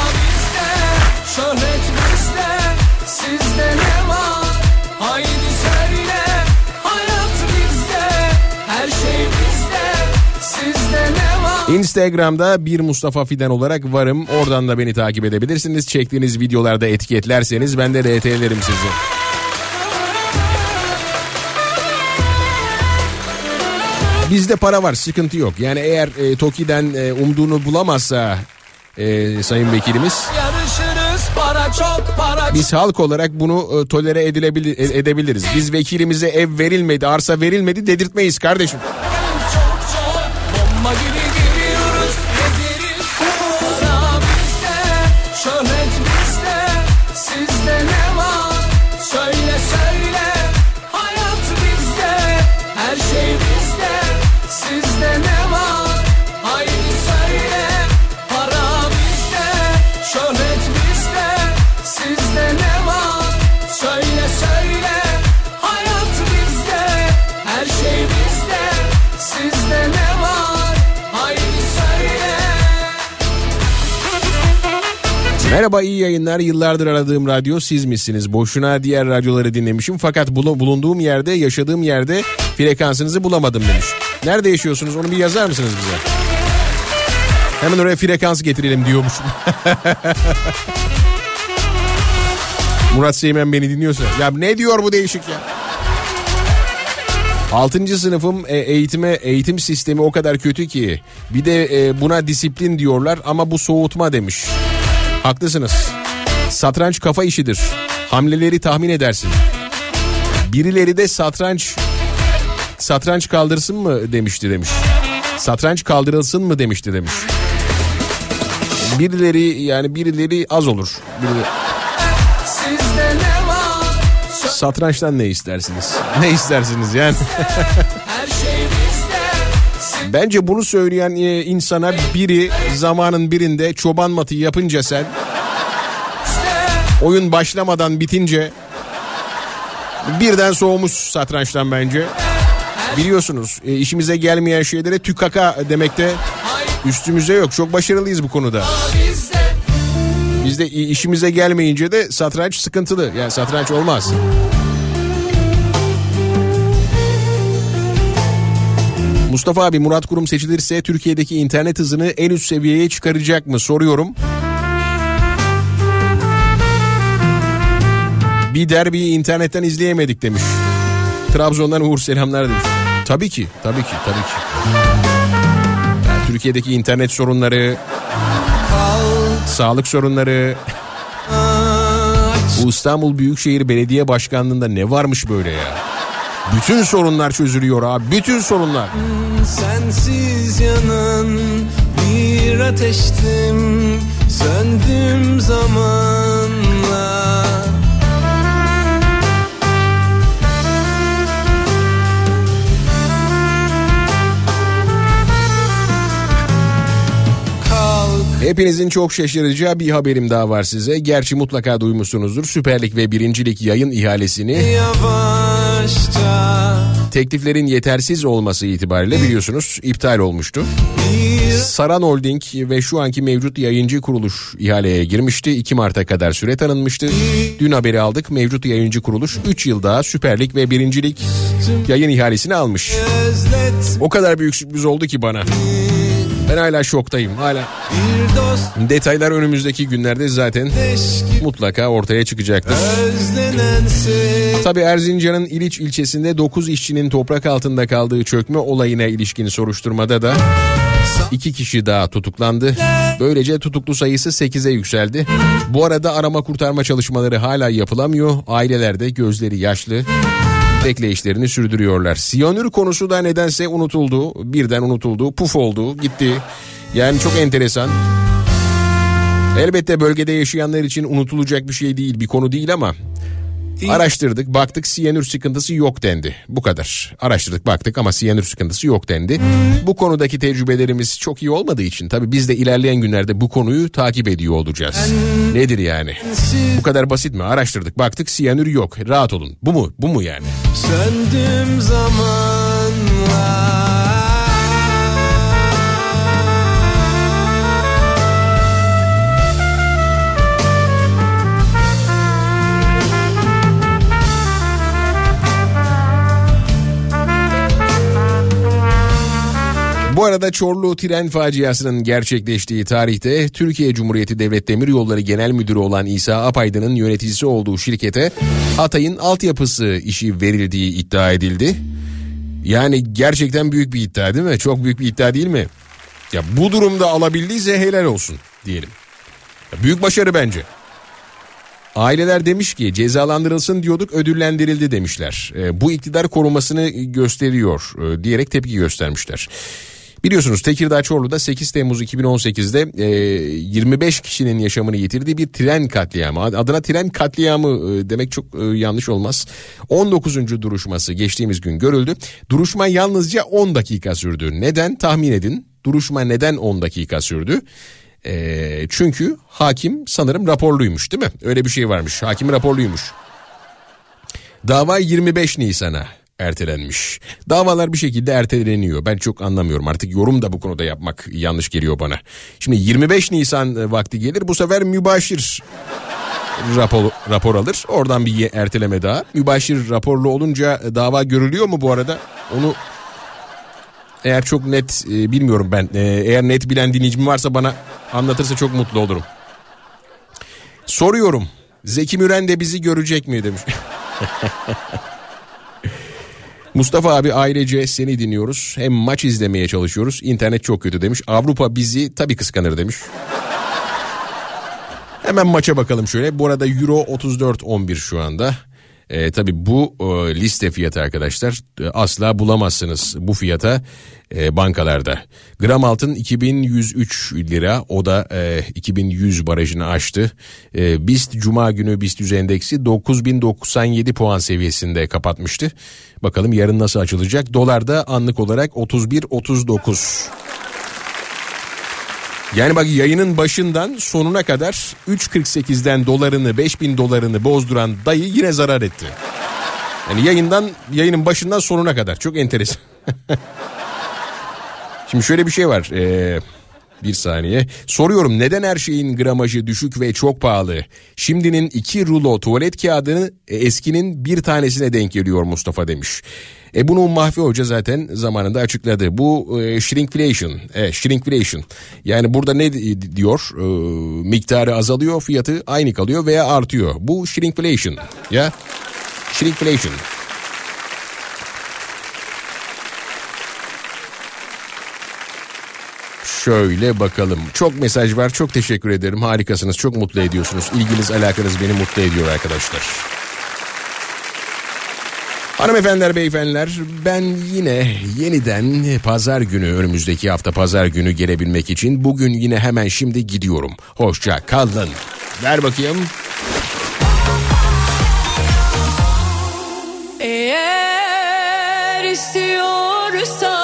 Instagram'da bir Mustafa Fidan olarak varım. Oradan da beni takip edebilirsiniz. Çektiğiniz videolarda etiketlerseniz ben de RT'lerim sizi. Bizde para var sıkıntı yok. Yani eğer e, TOKİ'den e, umduğunu bulamazsa e, sayın vekilimiz. Para çok. Para çok. biz halk olarak bunu e, tolere edilebilir, e- edebiliriz. Biz vekilimize ev verilmedi, arsa verilmedi dedirtmeyiz kardeşim. Çok çok. Merhaba iyi yayınlar. Yıllardır aradığım radyo siz misiniz? Boşuna diğer radyoları dinlemişim fakat bulu- bulunduğum yerde, yaşadığım yerde frekansınızı bulamadım demiş. Nerede yaşıyorsunuz onu bir yazar mısınız bize? Hemen oraya frekans getirelim diyormuş. [laughs] Murat Seymen beni dinliyorsa. Ya ne diyor bu değişik ya? 6. sınıfım e, eğitime eğitim sistemi o kadar kötü ki bir de e, buna disiplin diyorlar ama bu soğutma demiş. Haklısınız. Satranç kafa işidir. Hamleleri tahmin edersin. Birileri de satranç satranç kaldırsın mı demişti demiş. Satranç kaldırılsın mı demişti demiş. Birileri yani birileri az olur. Birileri... Satrançtan ne istersiniz? Ne istersiniz yani? [laughs] Bence bunu söyleyen e, insana biri zamanın birinde çoban matı yapınca sen oyun başlamadan bitince birden soğumuş satrançtan bence. Biliyorsunuz e, işimize gelmeyen şeylere tükaka demekte üstümüze yok. Çok başarılıyız bu konuda. Bizde. İ- işimize gelmeyince de satranç sıkıntılı. Yani satranç olmaz. Mustafa abi Murat Kurum seçilirse Türkiye'deki internet hızını en üst seviyeye çıkaracak mı soruyorum. Bir derbiyi internetten izleyemedik demiş. Trabzon'dan Uğur selamlar demiş. Tabii ki, tabii ki, tabii ki. Yani Türkiye'deki internet sorunları, sağlık sorunları. Bu İstanbul Büyükşehir Belediye Başkanlığı'nda ne varmış böyle ya? Bütün sorunlar çözülüyor abi. Bütün sorunlar. Sensiz yanan bir ateştim Söndüm zamanla Hepinizin çok şaşıracağı bir haberim daha var size. Gerçi mutlaka duymuşsunuzdur. Süper Lig ve Birincilik yayın ihalesini Yavaşça Tekliflerin yetersiz olması itibariyle biliyorsunuz iptal olmuştu. Saran Holding ve şu anki mevcut yayıncı kuruluş ihaleye girmişti. 2 Mart'a kadar süre tanınmıştı. Dün haberi aldık. Mevcut yayıncı kuruluş 3 yıl daha Süper Lig ve 1. Lig yayın ihalesini almış. O kadar büyük sürpriz oldu ki bana. Ben hala şoktayım. Hala detaylar önümüzdeki günlerde zaten mutlaka ortaya çıkacaktır. Tabi Erzincan'ın İliç ilçesinde 9 işçinin toprak altında kaldığı çökme olayına ilişkin soruşturmada da iki kişi daha tutuklandı. Böylece tutuklu sayısı 8'e yükseldi. Bu arada arama kurtarma çalışmaları hala yapılamıyor. Aileler de gözleri yaşlı bekleyişlerini sürdürüyorlar. Siyanür konusu da nedense unutuldu. Birden unutuldu. Puf oldu. Gitti. Yani çok enteresan. Elbette bölgede yaşayanlar için unutulacak bir şey değil. Bir konu değil ama Araştırdık baktık siyanür sıkıntısı yok dendi. Bu kadar. Araştırdık baktık ama siyanür sıkıntısı yok dendi. Bu konudaki tecrübelerimiz çok iyi olmadığı için tabii biz de ilerleyen günlerde bu konuyu takip ediyor olacağız. Nedir yani? Bu kadar basit mi? Araştırdık baktık siyanür yok. Rahat olun. Bu mu? Bu mu yani? Söndüm zamanla Arada Çorlu tren faciasının gerçekleştiği tarihte Türkiye Cumhuriyeti Devlet Demiryolları Genel Müdürü olan İsa Apaydın'ın yöneticisi olduğu şirkete Hatay'ın altyapısı işi verildiği iddia edildi. Yani gerçekten büyük bir iddia değil mi? Çok büyük bir iddia değil mi? Ya bu durumda alabildiyse helal olsun diyelim. Ya büyük başarı bence. Aileler demiş ki cezalandırılsın diyorduk ödüllendirildi demişler. E, bu iktidar korumasını gösteriyor e, diyerek tepki göstermişler. Biliyorsunuz Tekirdağ Çorlu'da 8 Temmuz 2018'de e, 25 kişinin yaşamını yitirdiği bir tren katliamı. Adına tren katliamı e, demek çok e, yanlış olmaz. 19. duruşması geçtiğimiz gün görüldü. Duruşma yalnızca 10 dakika sürdü. Neden tahmin edin? Duruşma neden 10 dakika sürdü? E, çünkü hakim sanırım raporluymuş değil mi? Öyle bir şey varmış. Hakim raporluymuş. Dava 25 Nisan'a ertelenmiş. Davalar bir şekilde erteleniyor. Ben çok anlamıyorum. Artık yorum da bu konuda yapmak yanlış geliyor bana. Şimdi 25 Nisan e, vakti gelir. Bu sefer mübaşir rapor, rapor alır. Oradan bir erteleme daha. Mübaşir raporlu olunca e, dava görülüyor mu bu arada? Onu eğer çok net e, bilmiyorum ben. E, eğer net bilen dinleyicim varsa bana anlatırsa çok mutlu olurum. Soruyorum. Zeki Müren de bizi görecek mi demiş. [laughs] Mustafa abi ailece seni dinliyoruz. Hem maç izlemeye çalışıyoruz. İnternet çok kötü demiş. Avrupa bizi tabii kıskanır demiş. Hemen maça bakalım şöyle. Bu arada Euro 34.11 şu anda. E, tabii bu e, liste fiyatı arkadaşlar e, asla bulamazsınız bu fiyata e, bankalarda. Gram altın 2103 lira o da e, 2100 barajını aştı. E, BIST Cuma günü BIST endeksi 9097 puan seviyesinde kapatmıştı. Bakalım yarın nasıl açılacak. Dolarda anlık olarak 31.39. Yani bak yayının başından sonuna kadar 3.48'den dolarını 5000 dolarını bozduran dayı yine zarar etti. Yani yayından yayının başından sonuna kadar çok enteresan. [laughs] Şimdi şöyle bir şey var. Ee, bir saniye. Soruyorum neden her şeyin gramajı düşük ve çok pahalı? Şimdinin iki rulo tuvalet kağıdını e, eskinin bir tanesine denk geliyor Mustafa demiş. E bunu Mahfi Hoca zaten zamanında açıkladı. Bu e, shrinkflation, e, shrinkflation. Yani burada ne diyor? E, miktarı azalıyor, fiyatı aynı kalıyor veya artıyor. Bu shrinkflation. Ya shrinkflation. Şöyle bakalım. Çok mesaj var. Çok teşekkür ederim. Harikasınız. Çok mutlu ediyorsunuz. İlginiz, alakanız beni mutlu ediyor arkadaşlar. Hanımefendiler, beyefendiler ben yine yeniden pazar günü önümüzdeki hafta pazar günü gelebilmek için bugün yine hemen şimdi gidiyorum. Hoşça kalın. Ver bakayım. Eğer istiyorsa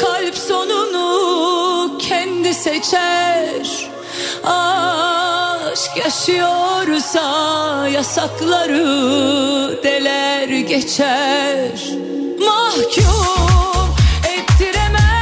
kalp sonunu kendi seçer aşk yaşıyorsa yasakları deler geçer. Mahkum ettiremez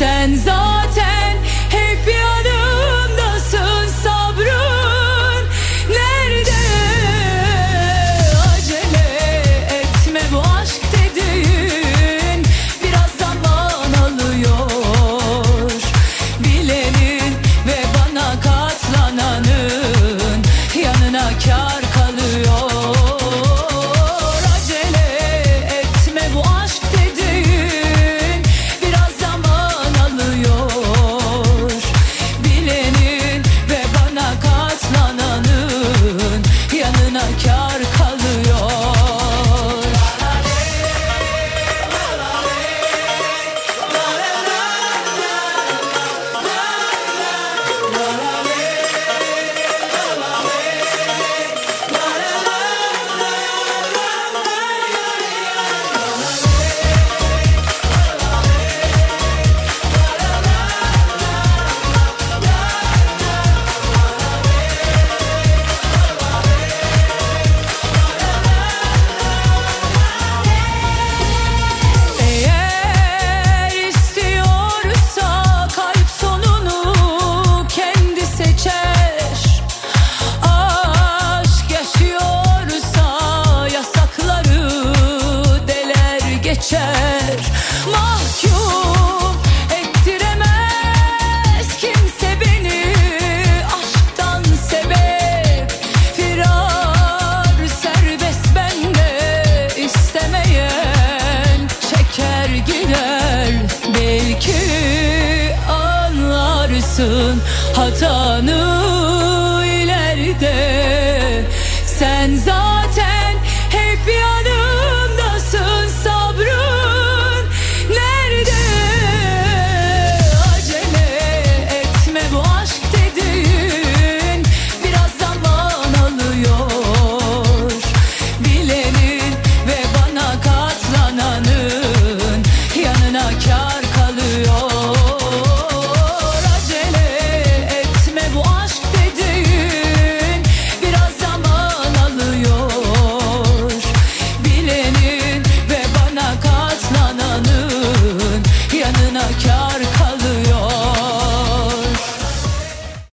Sen zaten